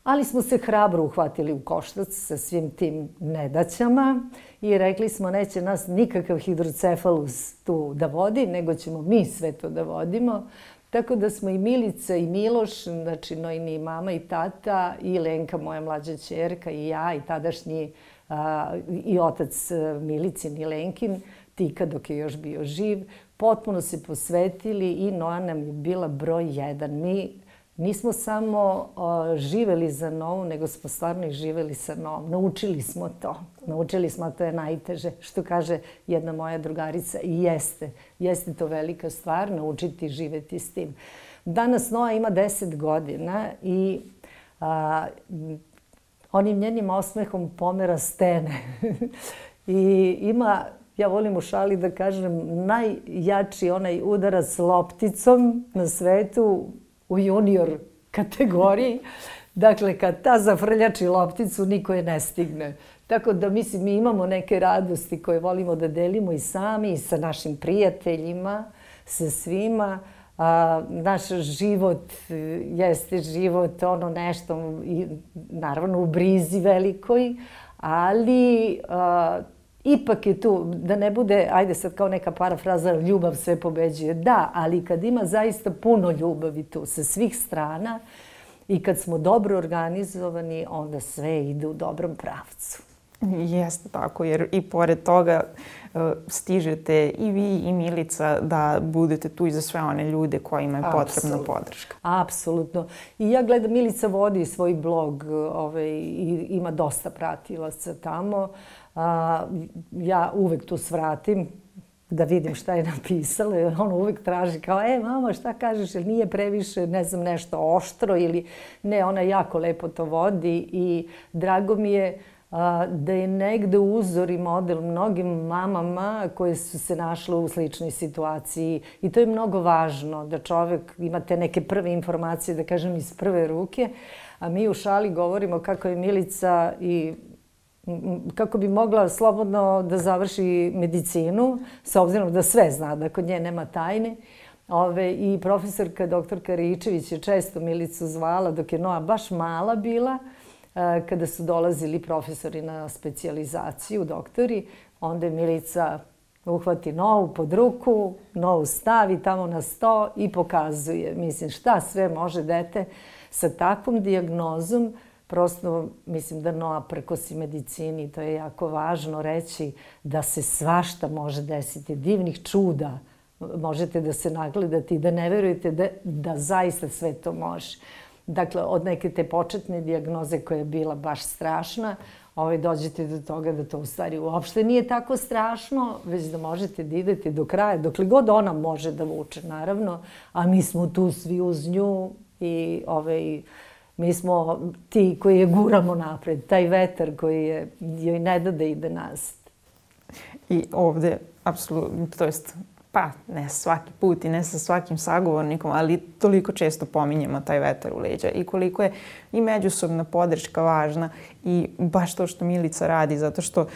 B: Ali smo se hrabro uhvatili u koštac sa svim tim nedaćama i rekli smo neće nas nikakav hidrocefalus tu da vodi, nego ćemo mi sve to da vodimo. Tako da smo i Milica i Miloš, znači Nojni mama i tata i Lenka, moja mlađa čerka i ja i tadašnji a, i otac Milicin i Lenkin, Tika dok je još bio živ, potpuno se posvetili i Noa nam je bila broj jedan. Mi nismo samo živeli za novu, nego smo stvarno i živeli sa novom. Naučili smo to. Naučili smo, to je najteže. Što kaže jedna moja drugarica, i jeste. Jeste to velika stvar, naučiti živeti s tim. Danas Noa ima 10 godina i a, onim njenim osmehom pomera stene. I ima, ja volim u šali da kažem, najjači onaj udarac lopticom na svetu u junior kategoriji. Dakle, kad ta zafrljači lopticu, niko je ne stigne. Tako da, mislim, mi imamo neke radosti koje volimo da delimo i sami i sa našim prijateljima, sa svima. A, naš život jeste život, ono nešto, i, naravno, u brizi velikoj, ali a, ipak je tu, da ne bude, ajde sad kao neka parafraza, ljubav sve pobeđuje. Da, ali kad ima zaista puno ljubavi tu sa svih strana i kad smo dobro organizovani, onda sve ide u dobrom pravcu.
A: Jeste tako, jer i pored toga uh, stižete i vi i Milica da budete tu i za sve one ljude kojima je potrebna podrška.
B: Apsolutno. I ja gledam, Milica vodi svoj blog ovaj, i ima dosta pratilaca tamo. A, ja uvek tu svratim da vidim šta je napisala. On uvek traži kao, e, mama, šta kažeš, ili nije previše, ne znam, nešto oštro ili ne, ona jako lepo to vodi i drago mi je da je negde uzor i model mnogim mamama koje su se našle u sličnoj situaciji. I to je mnogo važno, da čovek ima te neke prve informacije, da kažem, iz prve ruke. A mi u šali govorimo kako je Milica i kako bi mogla slobodno da završi medicinu, s obzirom da sve zna, da kod nje nema tajne. Ove, I profesorka doktorka Ričević je često Milicu zvala dok je Noa baš mala bila, kada su dolazili profesori na specializaciju, doktori, onda je Milica uhvati Novu pod ruku, Novu stavi tamo na sto i pokazuje. Mislim, šta sve može dete sa takvom diagnozom prosto mislim da Noa prkosi medicini, to je jako važno reći da se svašta može desiti, divnih čuda možete da se nagledate i da ne verujete da, da zaista sve to može. Dakle, od neke te početne dijagnoze koja je bila baš strašna, ovaj, dođete do toga da to u stvari uopšte nije tako strašno, već da možete da idete do kraja, dokle god ona može da vuče, naravno, a mi smo tu svi uz nju i ovaj, mi smo ti koji je guramo napred, taj vetar koji je, joj ne da da ide nas.
A: I ovde, apsolutno, to jest pa ne svaki put i ne sa svakim sagovornikom, ali toliko često pominjemo taj vetar u leđa i koliko je i međusobna podrška važna i baš to što Milica radi, zato što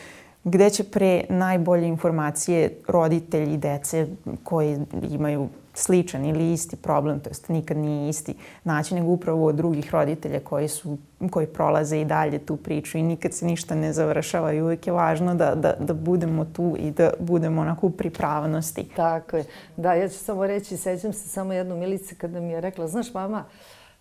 A: gde će pre najbolje informacije roditelji dece koji imaju sličan ili isti problem, to jest nikad nije isti naći, nego upravo od drugih roditelja koji, su, koji prolaze i dalje tu priču i nikad se ništa ne završava i uvijek je važno da, da, da budemo tu i da budemo onako u pripravnosti.
B: Tako je. Da, ja ću samo reći, sećam se samo jednu milice kada mi je rekla, znaš mama,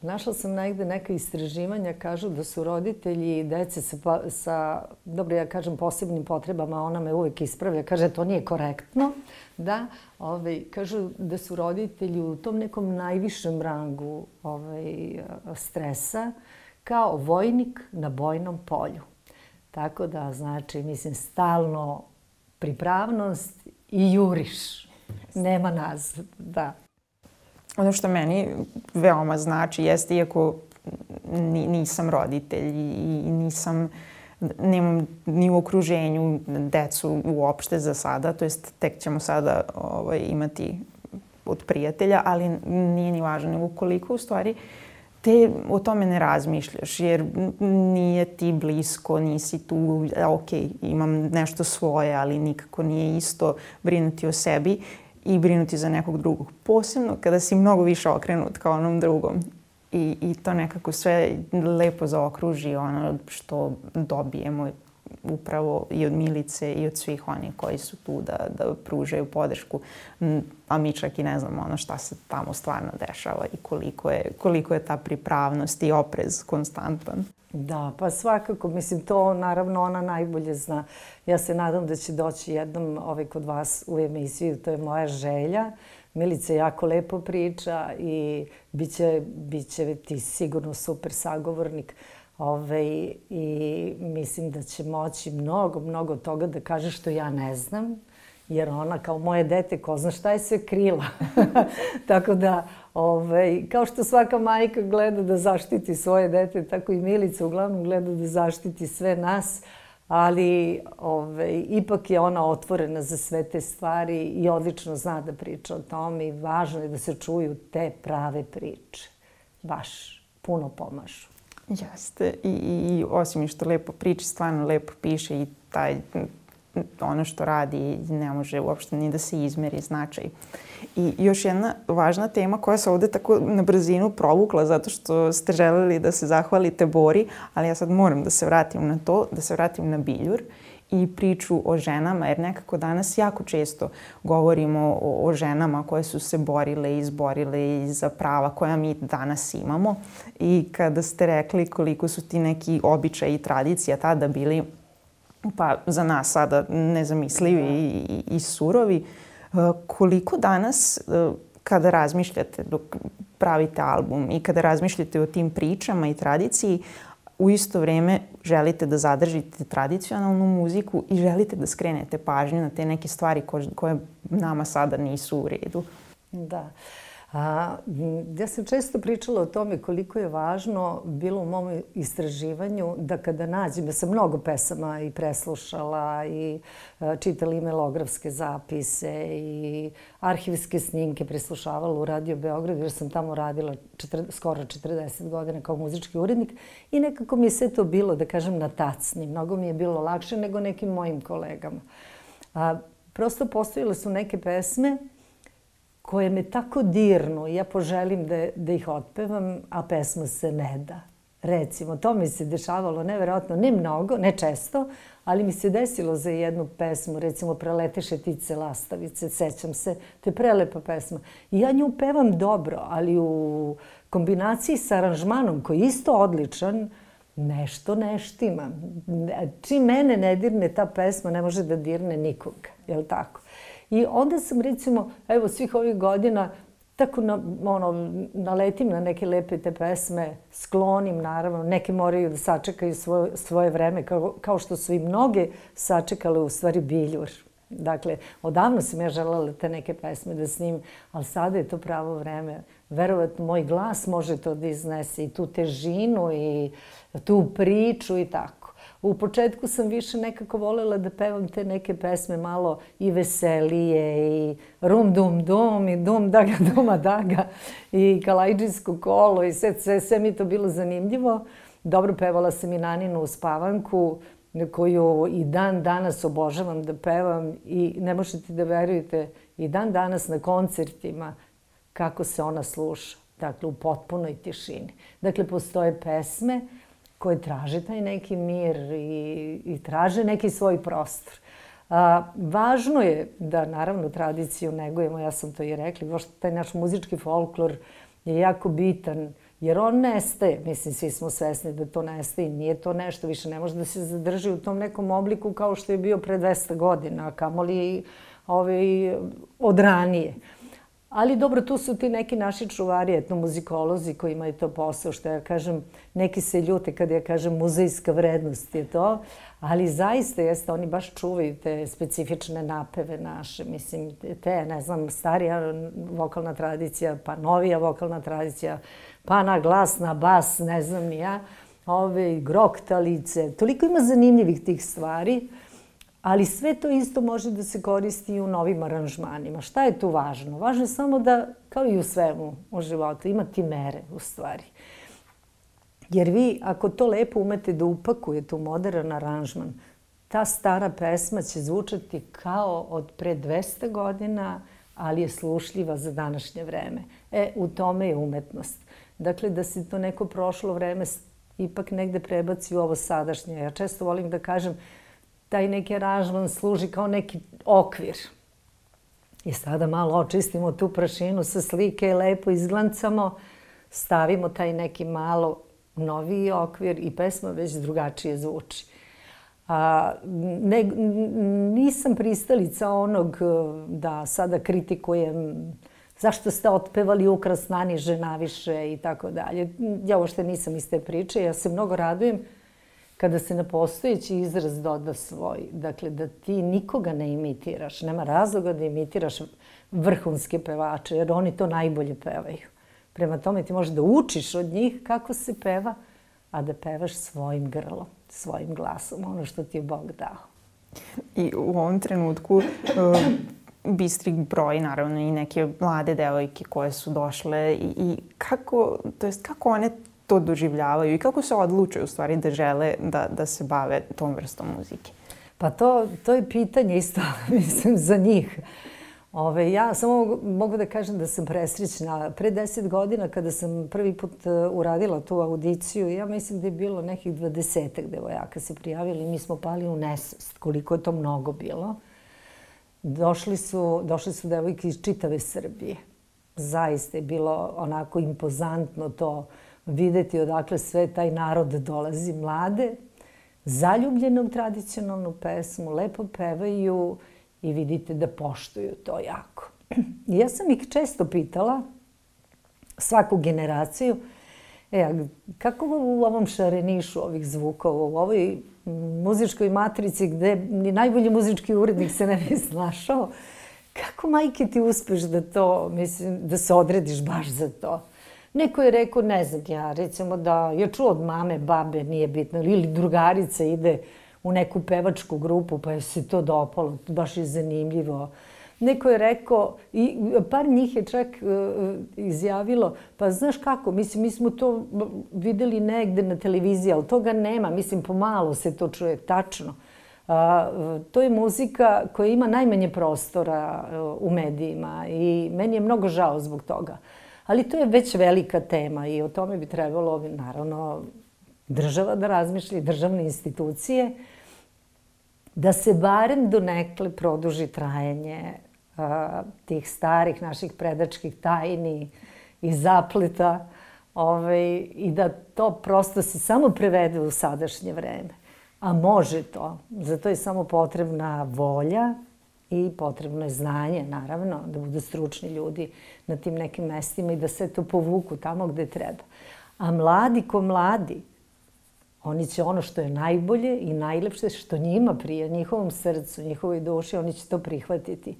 B: Našla sam negde neka istraživanja, kažu da su roditelji i dece sa, pa, sa, dobro ja kažem, posebnim potrebama, ona me uvek ispravlja, kaže to nije korektno, da, ovaj, kažu da su roditelji u tom nekom najvišem rangu ovaj, stresa kao vojnik na bojnom polju. Tako da, znači, mislim, stalno pripravnost i juriš. Nema nas, da.
A: Ono što meni veoma znači jeste, iako nisam roditelj i nisam nemam ni u okruženju decu uopšte za sada, to jest tek ćemo sada ovaj, imati od prijatelja, ali nije ni važno, nego koliko u stvari te o tome ne razmišljaš, jer nije ti blisko, nisi tu, ok, imam nešto svoje, ali nikako nije isto brinuti o sebi i brinuti za nekog drugog. Posebno kada si mnogo više okrenut kao onom drugom. I, i to nekako sve lepo zaokruži ono što dobijemo upravo i od Milice i od svih onih koji su tu da, da pružaju podršku, a mi čak i ne znamo ono šta se tamo stvarno dešava i koliko je, koliko je ta pripravnost i oprez konstantan.
B: Da, pa svakako, mislim, to naravno ona najbolje zna. Ja se nadam da će doći jednom ovaj kod vas u emisiju, to je moja želja. Milica jako lepo priča i bit će, bit će ti sigurno super sagovornik. Ove, ovaj, I mislim da će moći mnogo, mnogo toga da kaže što ja ne znam jer ona kao moje dete, ko zna šta je sve krila. tako da, ovaj, kao što svaka majka gleda da zaštiti svoje dete, tako i Milica uglavnom gleda da zaštiti sve nas, ali ovaj, ipak je ona otvorena za sve te stvari i odlično zna da priča o tome i važno je da se čuju te prave priče. Baš puno pomažu.
A: Jeste. I, i, osim što lepo priča, stvarno lepo piše i taj ono što radi ne može uopšte ni da se izmeri značaj. I još jedna važna tema koja se ovde tako na brzinu provukla zato što ste želeli da se zahvalite Bori, ali ja sad moram da se vratim na to, da se vratim na Biljur i priču o ženama, jer nekako danas jako često govorimo o, o ženama koje su se borile i izborile i za prava koja mi danas imamo. I kada ste rekli koliko su ti neki običaji i tradicija tada bili pa za nas sada nezamislivi da. i, i, i surovi. E, koliko danas, e, kada razmišljate dok pravite album i kada razmišljate o tim pričama i tradiciji, u isto vreme želite da zadržite tradicionalnu muziku i želite da skrenete pažnju na te neke stvari koje, koje nama sada nisu u redu.
B: Da. Uh, A, ja sam često pričala o tome koliko je važno bilo u mom istraživanju da kada nađem, ja sam mnogo pesama i preslušala i a, čitala i melografske zapise i arhivske snimke preslušavala u Radio Beogradu jer sam tamo radila četir, skoro 40 godina kao muzički urednik i nekako mi je sve to bilo, da kažem, na tacni. Mnogo mi je bilo lakše nego nekim mojim kolegama. A, prosto postojile su neke pesme koje me tako dirnu ja poželim da, da ih otpevam, a pesma se ne da. Recimo, to mi se dešavalo neverovatno, ne mnogo, ne često, ali mi se desilo za jednu pesmu, recimo Preleteše tice lastavice, sećam se, to je prelepa pesma. I ja nju pevam dobro, ali u kombinaciji sa aranžmanom koji je isto odličan, nešto ne štima. Čim mene ne dirne ta pesma, ne može da dirne nikoga, je li tako? I onda sam recimo, evo svih ovih godina tako na, ono, naletim na neke lepe te pesme, sklonim naravno, neke moraju da sačekaju svoje, svoje vreme, kao, kao što su i mnoge sačekale u stvari biljur. Dakle, odavno sam ja želela te neke pesme da snimim, ali sada je to pravo vreme. Verovatno moj glas može to da iznese i tu težinu i tu priču i tako. U početku sam više nekako volela da pevam te neke pesme malo i veselije i rum dum dum i dum daga duma daga i kalajđijsko kolo i sve, sve, sve mi to bilo zanimljivo. Dobro pevala sam i Naninu u spavanku koju i dan danas obožavam da pevam i ne možete da verujete i dan danas na koncertima kako se ona sluša. Dakle, u potpunoj tišini. Dakle, postoje pesme koje traže taj neki mir i, i traže neki svoj prostor. A, važno je da, naravno, tradiciju negujemo, ja sam to i rekla, još taj naš muzički folklor je jako bitan, jer on nestaje. Mislim, svi smo svesni da to nestaje. Nije to nešto, više ne može da se zadrži u tom nekom obliku kao što je bio pre 200 godina, kamoli ovaj, od ranije. Ali dobro, tu su ti neki naši čuvari, etnomuzikolozi koji imaju to posao, što ja kažem, neki se ljute kad ja kažem muzejska vrednost je to, ali zaista jeste, oni baš čuvaju te specifične napeve naše, mislim, te, ne znam, starija vokalna tradicija, pa novija vokalna tradicija, pa na glas, na bas, ne znam ni ja, ove, groktalice, toliko ima zanimljivih tih stvari, Ali sve to isto može da se koristi i u novim aranžmanima. Šta je tu važno? Važno je samo da, kao i u svemu u životu, imati mere u stvari. Jer vi, ako to lepo umete da upakujete u modern aranžman, ta stara pesma će zvučati kao od pre 200 godina, ali je slušljiva za današnje vreme. E, u tome je umetnost. Dakle, da se to neko prošlo vreme ipak negde prebaci u ovo sadašnje. Ja često volim da kažem, taj neki aranžman služi kao neki okvir. I sada malo očistimo tu prašinu sa slike, lepo izglancamo, stavimo taj neki malo noviji okvir i pesma već drugačije zvuči. A, ne, nisam pristalica onog da sada kritikujem zašto ste otpevali ukras naniže naviše i tako dalje. Ja uopšte nisam iz te priče, ja se mnogo radujem kada se na postojeći izraz doda svoj, dakle da ti nikoga ne imitiraš, nema razloga da imitiraš vrhunske pevače, jer oni to najbolje pevaju. Prema tome ti možeš da učiš od njih kako se peva, a da pevaš svojim grlom, svojim glasom, ono što ti je Bog dao.
A: I u ovom trenutku uh, bistri broj, naravno, i neke mlade devojke koje su došle i, i kako, to jest kako one to doživljavaju i kako se odlučaju u stvari da žele da, da se bave tom vrstom muzike?
B: Pa to, to je pitanje isto, mislim, za njih. Ove, ja samo mogu da kažem da sam presrećna. Pre deset godina kada sam prvi put e, uradila tu audiciju, ja mislim da je bilo nekih dvadesetak devojaka se prijavili. Mi smo pali u nesvest, koliko je to mnogo bilo. Došli su, došli su devojke iz čitave Srbije. Zaista je bilo onako impozantno to videti odakle sve taj narod dolazi. Mlade, zaljubljene u tradicionalnu pesmu, lepo pevaju i vidite da poštuju to jako. Ja sam ih često pitala, svaku generaciju, e, kako u ovom šarenišu ovih zvukova, u ovoj muzičkoj matrici gde ni najbolji muzički urednik se ne bi snašao, kako majke ti uspeš da to, mislim, da se odrediš baš za to? Neko je rekao, ne znam ja, recimo da je čuo od mame, babe, nije bitno, ili drugarica ide u neku pevačku grupu pa je se to dopalo, baš je zanimljivo. Neko je rekao, i par njih je čak uh, izjavilo, pa znaš kako, mislim, mi smo to videli negde na televiziji, ali toga nema, mislim, pomalo se to čuje, tačno. Uh, to je muzika koja ima najmanje prostora uh, u medijima i meni je mnogo žao zbog toga. Ali to je već velika tema i o tome bi trebalo, naravno, država da razmišlja i državne institucije, da se barem do nekle produži trajanje a, tih starih naših predačkih tajni i zapleta ovaj, i da to prosto se samo prevede u sadašnje vreme. A može to. Zato je samo potrebna volja i potrebno je znanje, naravno, da budu stručni ljudi na tim nekim mestima i da se to povuku tamo gde treba. A mladi ko mladi, oni će ono što je najbolje i najlepše, što njima prije, njihovom srcu, njihovoj duši, oni će to prihvatiti.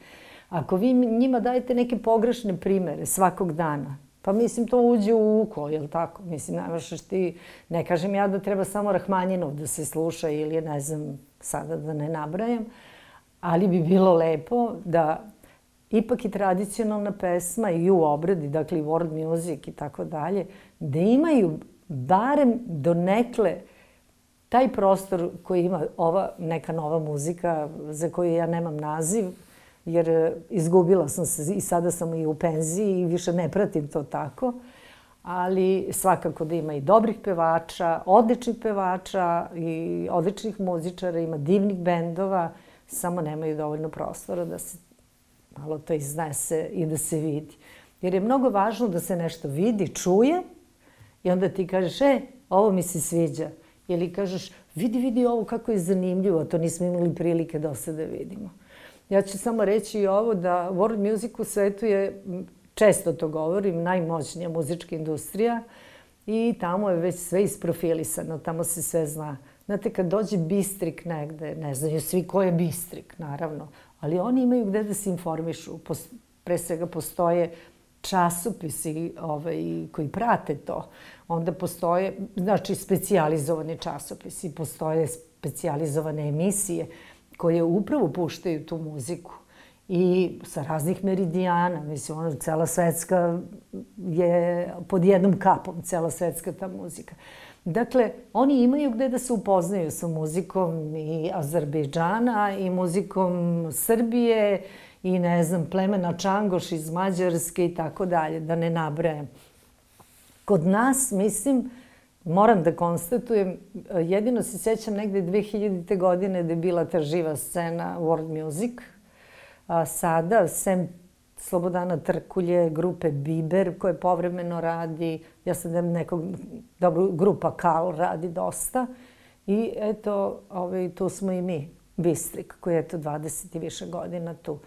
B: Ako vi njima dajete neke pogrešne primere svakog dana, pa mislim to uđe u uko, je li tako? Mislim, nemaš ti, ne kažem ja da treba samo Rahmanjinov da se sluša ili ne znam, sada da ne nabrajam, ali bi bilo lepo da ipak i tradicionalna pesma i u obradi, dakle i world music i tako dalje, da imaju barem do nekle taj prostor koji ima ova neka nova muzika za koju ja nemam naziv, jer e, izgubila sam se i sada sam i u penziji i više ne pratim to tako, ali svakako da ima i dobrih pevača, odličnih pevača i odličnih muzičara, ima divnih bendova, samo nemaju dovoljno prostora da se malo to iznese i da se vidi. Jer je mnogo važno da se nešto vidi, čuje i onda ti kažeš, e, ovo mi se sviđa. Ili kažeš, vidi, vidi ovo kako je zanimljivo, to nismo imali prilike do sada vidimo. Ja ću samo reći i ovo da world music u svetu je, često to govorim, najmoćnija muzička industrija i tamo je već sve isprofilisano, tamo se sve zna. Znate, kad dođe bistrik negde, ne znaju svi ko je bistrik, naravno, ali oni imaju gde da se informišu. Pre svega postoje časopisi ovaj, koji prate to. Onda postoje, znači, specijalizovani časopisi, postoje specijalizovane emisije koje upravo puštaju tu muziku i sa raznih meridijana. Mislim, ono, cela svetska je pod jednom kapom, cela svetska ta muzika. Dakle, oni imaju gde da se upoznaju sa muzikom i Azerbejdžana i muzikom Srbije i ne znam, plemena Čangoš iz Mađarske i tako dalje, da ne nabrajem. Kod nas, mislim, moram da konstatujem, jedino se sećam negde 2000. godine da je bila ta živa scena World Music. A sada, sem Slobodana Trkulje, grupe Biber, koje povremeno radi, ja sam da nekog, dobro, grupa Kal radi dosta. I eto, ovaj, tu smo i mi, Bistrik, koji je eto 20 i više godina tu.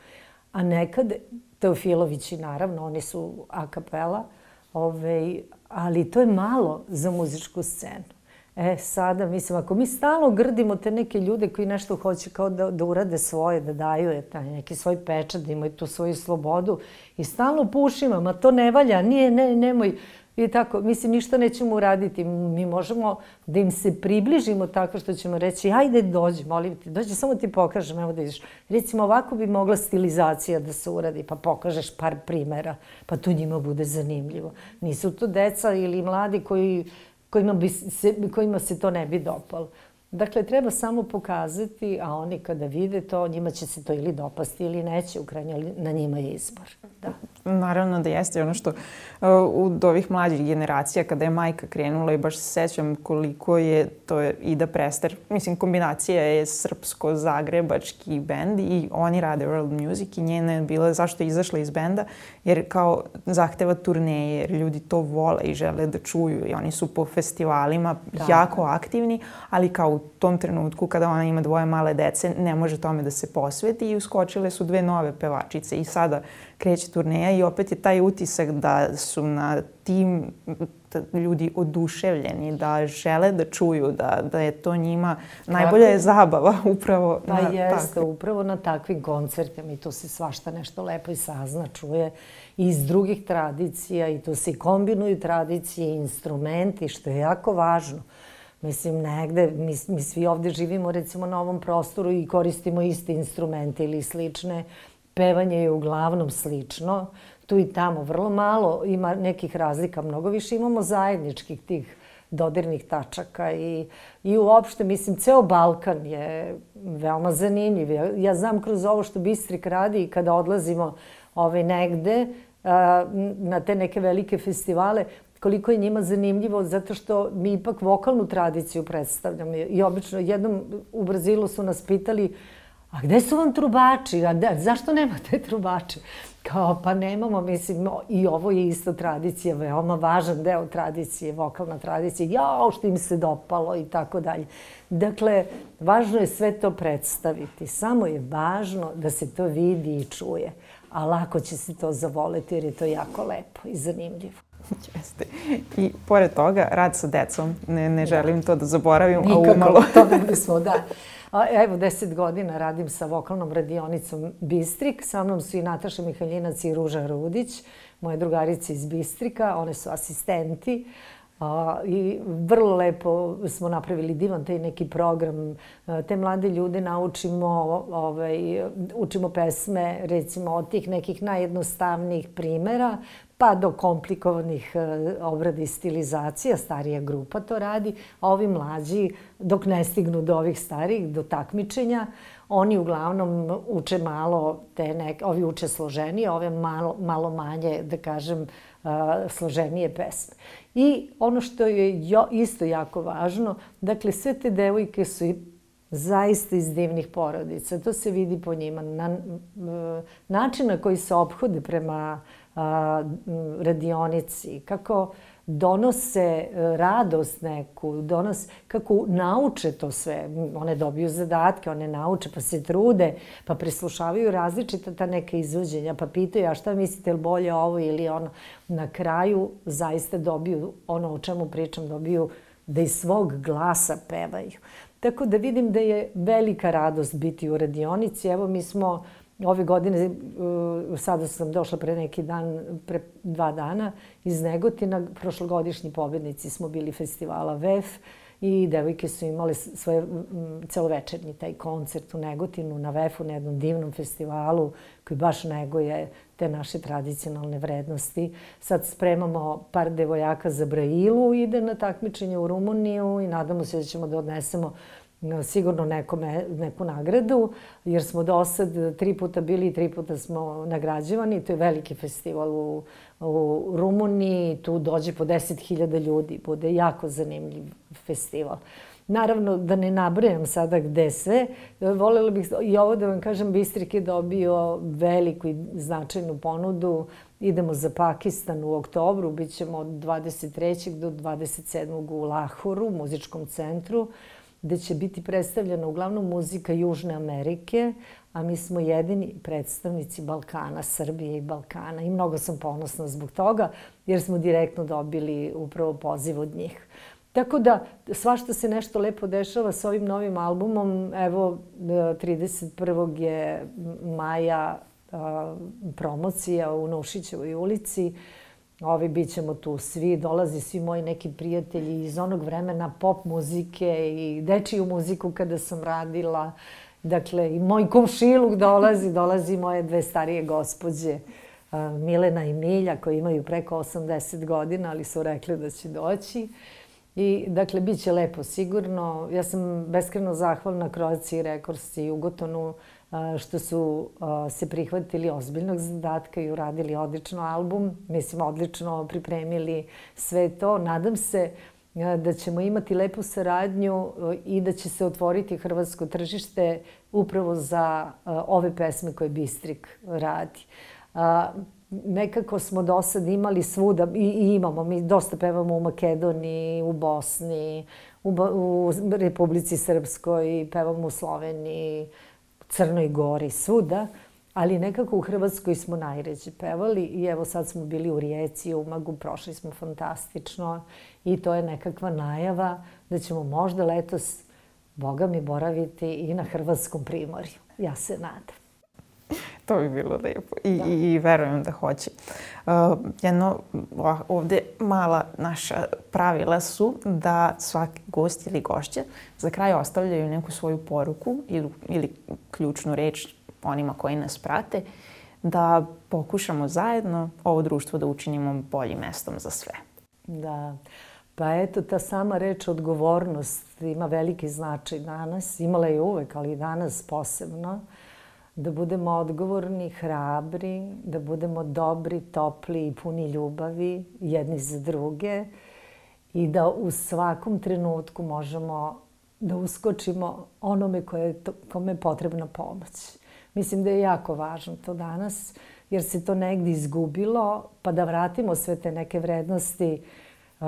B: A nekad, Teofilovići naravno, oni su a kapela, ovaj, ali to je malo za muzičku scenu. E, sada, mislim, ako mi stalno grdimo te neke ljude koji nešto hoće kao da, da urade svoje, da daju je taj neki svoj pečat, da imaju tu svoju slobodu i stalno pušimo, ma to ne valja, nije, ne, nemoj, I tako, mislim, ništa nećemo uraditi. Mi možemo da im se približimo tako što ćemo reći, ajde dođi, molim te, dođi, samo ti pokažem, evo da vidiš. Recimo, ovako bi mogla stilizacija da se uradi, pa pokažeš par primera, pa to njima bude zanimljivo. Nisu to deca ili mladi koji, kojima, bi se, kojima se to ne bi dopalo. Dakle, treba samo pokazati, a oni kada vide to, njima će se to ili dopasti ili neće, u krajnjoj na njima je izbor. Da.
A: Naravno da jeste ono što uh, od ovih mlađih generacija, kada je majka krenula i baš se sećam koliko je, to je Ida Prester, mislim kombinacija je srpsko-zagrebački bend i oni rade world music i njena je bila zašto je izašla iz benda, jer kao zahteva turneje, jer ljudi to vole i žele da čuju i oni su po festivalima da. jako aktivni, ali kao u tom trenutku kada ona ima dvoje male dece ne može tome da se posveti i uskočile su dve nove pevačice i sada kreće turneja i opet je taj utisak da su na tim da ljudi oduševljeni, da žele da čuju, da, da je to njima najbolja je zabava upravo
B: pa na jeste, takvi. upravo na takvim koncertima i tu se svašta nešto lepo i sazna, čuje iz drugih tradicija i tu se kombinuju tradicije i instrumenti, što je jako važno. Mislim, negde, mi, mi svi ovde živimo recimo na ovom prostoru i koristimo iste instrumente ili slične. Pevanje je uglavnom slično, tu i tamo vrlo malo ima nekih razlika, mnogo više imamo zajedničkih tih dodirnih tačaka i, i uopšte, mislim, ceo Balkan je veoma zanimljiv. Ja, ja znam kroz ovo što Bistrik radi i kada odlazimo ovaj, negde, a, na te neke velike festivale, koliko je njima zanimljivo zato što mi ipak vokalnu tradiciju predstavljamo. I obično jednom u Brazilu su nas pitali a gde su vam trubači? A da, zašto nemate trubače? Kao, pa nemamo, mislim, i ovo je isto tradicija, veoma važan deo tradicije, vokalna tradicija, jao, što im se dopalo i tako dalje. Dakle, važno je sve to predstaviti, samo je važno da se to vidi i čuje, a lako će se to zavoleti jer je to jako lepo i zanimljivo.
A: Jeste. I pored toga, rad sa decom, ne, ne da. želim to da zaboravim,
B: Nikako, a umalo. to ne bismo, da. Evo, deset godina radim sa vokalnom radionicom Bistrik. Sa mnom su i Nataša Mihaljinac i Ruža Rudić, moje drugarice iz Bistrika. One su asistenti. A, I vrlo lepo smo napravili divan taj neki program. Te mlade ljude naučimo, ovaj, učimo pesme, recimo od tih nekih najjednostavnijih primera, pa do komplikovanih e, obrada i stilizacija, starija grupa to radi, a ovi mlađi, dok ne stignu do ovih starijih, do takmičenja, oni uglavnom uče malo te neke, ovi uče složenije, ove malo, malo manje, da kažem, uh, složenije pesme. I ono što je jo, isto jako važno, dakle, sve te devojke su i zaista iz divnih porodica. To se vidi po njima. Na, način na koji se obhode prema a, radionici, kako donose e, radost neku, donos, kako nauče to sve. One dobiju zadatke, one nauče, pa se trude, pa prislušavaju različita ta neka izvođenja, pa pitaju, a šta mislite, ili bolje ovo ili ono. Na kraju zaista dobiju ono o čemu pričam, dobiju da iz svog glasa pevaju. Tako da vidim da je velika radost biti u radionici. Evo mi smo uh, ove godine, uh, sada sam došla pre neki dan, pre dva dana iz Negotina, prošlogodišnji pobednici smo bili festivala VEF i devojke su imale svoje celovečernji taj koncert u Negotinu na VEF-u na jednom divnom festivalu koji baš neguje te naše tradicionalne vrednosti. Sad spremamo par devojaka za Brailu, ide na takmičenje u Rumuniju i nadamo se da ćemo da odnesemo sigurno nekome, neku nagradu, jer smo do sad tri puta bili i tri puta smo nagrađivani. To je veliki festival u, u Rumuniji, tu dođe po 10.000 ljudi, bude jako zanimljiv festival. Naravno, da ne nabrajam sada gde sve, volela bih i ovo da vam kažem, Bistrik je dobio veliku i značajnu ponudu. Idemo za Pakistan u oktobru, bit ćemo od 23. do 27. u Lahuru, u muzičkom centru gde će biti predstavljena uglavnom muzika Južne Amerike, a mi smo jedini predstavnici Balkana, Srbije i Balkana i mnogo sam ponosna zbog toga jer smo direktno dobili upravo poziv od njih. Tako da, svašta se nešto lepo dešava sa ovim novim albumom. Evo, 31. je maja promocija u Nušićevoj ulici. Ovi bit ćemo tu svi, dolazi svi moji neki prijatelji iz onog vremena pop muzike i dečiju muziku kada sam radila. Dakle, i moj komšiluk dolazi, dolazi moje dve starije gospođe, Milena i Milja, koji imaju preko 80 godina, ali su rekli da će doći. I, dakle, bit će lepo sigurno. Ja sam beskreno zahvalna Croatia Records i Ugotonu što su se prihvatili ozbiljnog zadatka i uradili odlično album. Mislim, odlično pripremili sve to. Nadam se da ćemo imati lepu saradnju i da će se otvoriti hrvatsko tržište upravo za ove pesme koje Bistrik radi. Nekako smo do sad imali svuda i, i imamo, mi dosta pevamo u Makedoniji, u Bosni, u, u Republici Srpskoj, pevamo u Sloveniji, Crnoj Gori, svuda, ali nekako u Hrvatskoj smo najređe pevali i evo sad smo bili u Rijeci, u Umagu, prošli smo fantastično i to je nekakva najava da ćemo možda letos, Boga mi, boraviti i na Hrvatskom primorju. Ja se nadam.
A: To bi bilo lepo i, da. i, i verujem da hoće. Uh, jedno, ovde mala naša pravila su da svaki gost ili gošća za kraj ostavljaju neku svoju poruku ili, ili ključnu reč onima koji nas prate, da pokušamo zajedno ovo društvo da učinimo boljim mestom za sve.
B: Da. Pa eto, ta sama reč odgovornost ima veliki značaj danas. Imala je uvek, ali i danas posebno. Uh, da budemo odgovorni, hrabri, da budemo dobri, topli i puni ljubavi jedni za druge i da u svakom trenutku možemo da uskočimo onome koje, kome je potrebna pomoć. Mislim da je jako važno to danas, jer se to negdje izgubilo, pa da vratimo sve te neke vrednosti uh,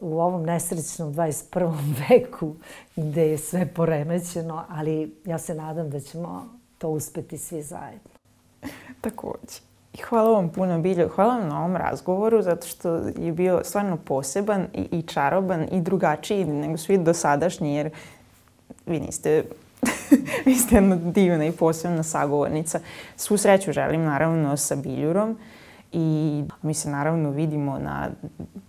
B: u ovom nesrećnom 21. veku gde je sve poremećeno, ali ja se nadam da ćemo to uspeti svi zajedno.
A: Takođe. I hvala vam puno, Biljo. Hvala vam na ovom razgovoru, zato što je bio stvarno poseban i, i čaroban i drugačiji nego svi dosadašnji, jer vi niste vi ste jedna divna i posebna sagovornica. Svu sreću želim naravno sa Biljurom i mi se naravno vidimo na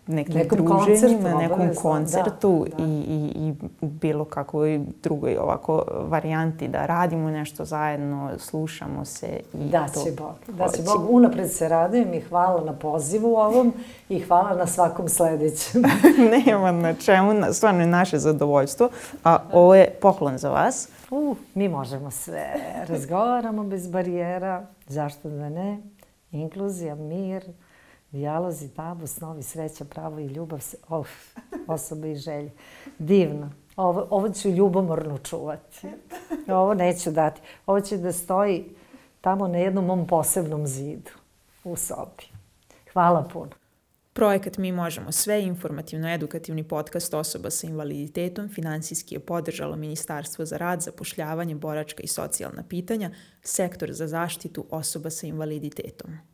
A: nekim nekom druženjima, na nekom obavezno, koncertu da, da. I, i, i bilo kakvoj drugoj ovako varijanti da radimo nešto zajedno, slušamo se i
B: da to. će Bog. Da će Bog. Unapred se radujem i hvala na pozivu ovom i hvala na svakom sledećem.
A: Nema na čemu, stvarno je naše zadovoljstvo. A ovo je poklon za vas.
B: Uh, mi možemo sve. Razgovaramo bez barijera. Zašto da ne? Inkluzija, mir, dijalog i tabu, snovi, sreća, pravo i ljubav, of, osobe i želje. Divno. Ovo, ovo ću ljubomorno čuvati. Ovo neću dati. Ovo će da stoji tamo na jednom mom posebnom zidu u sobi. Hvala puno.
A: Projekat Mi možemo sve, informativno-edukativni podcast osoba sa invaliditetom, finansijski je podržalo Ministarstvo za rad, zapošljavanje, boračka i socijalna pitanja, sektor za zaštitu osoba sa invaliditetom.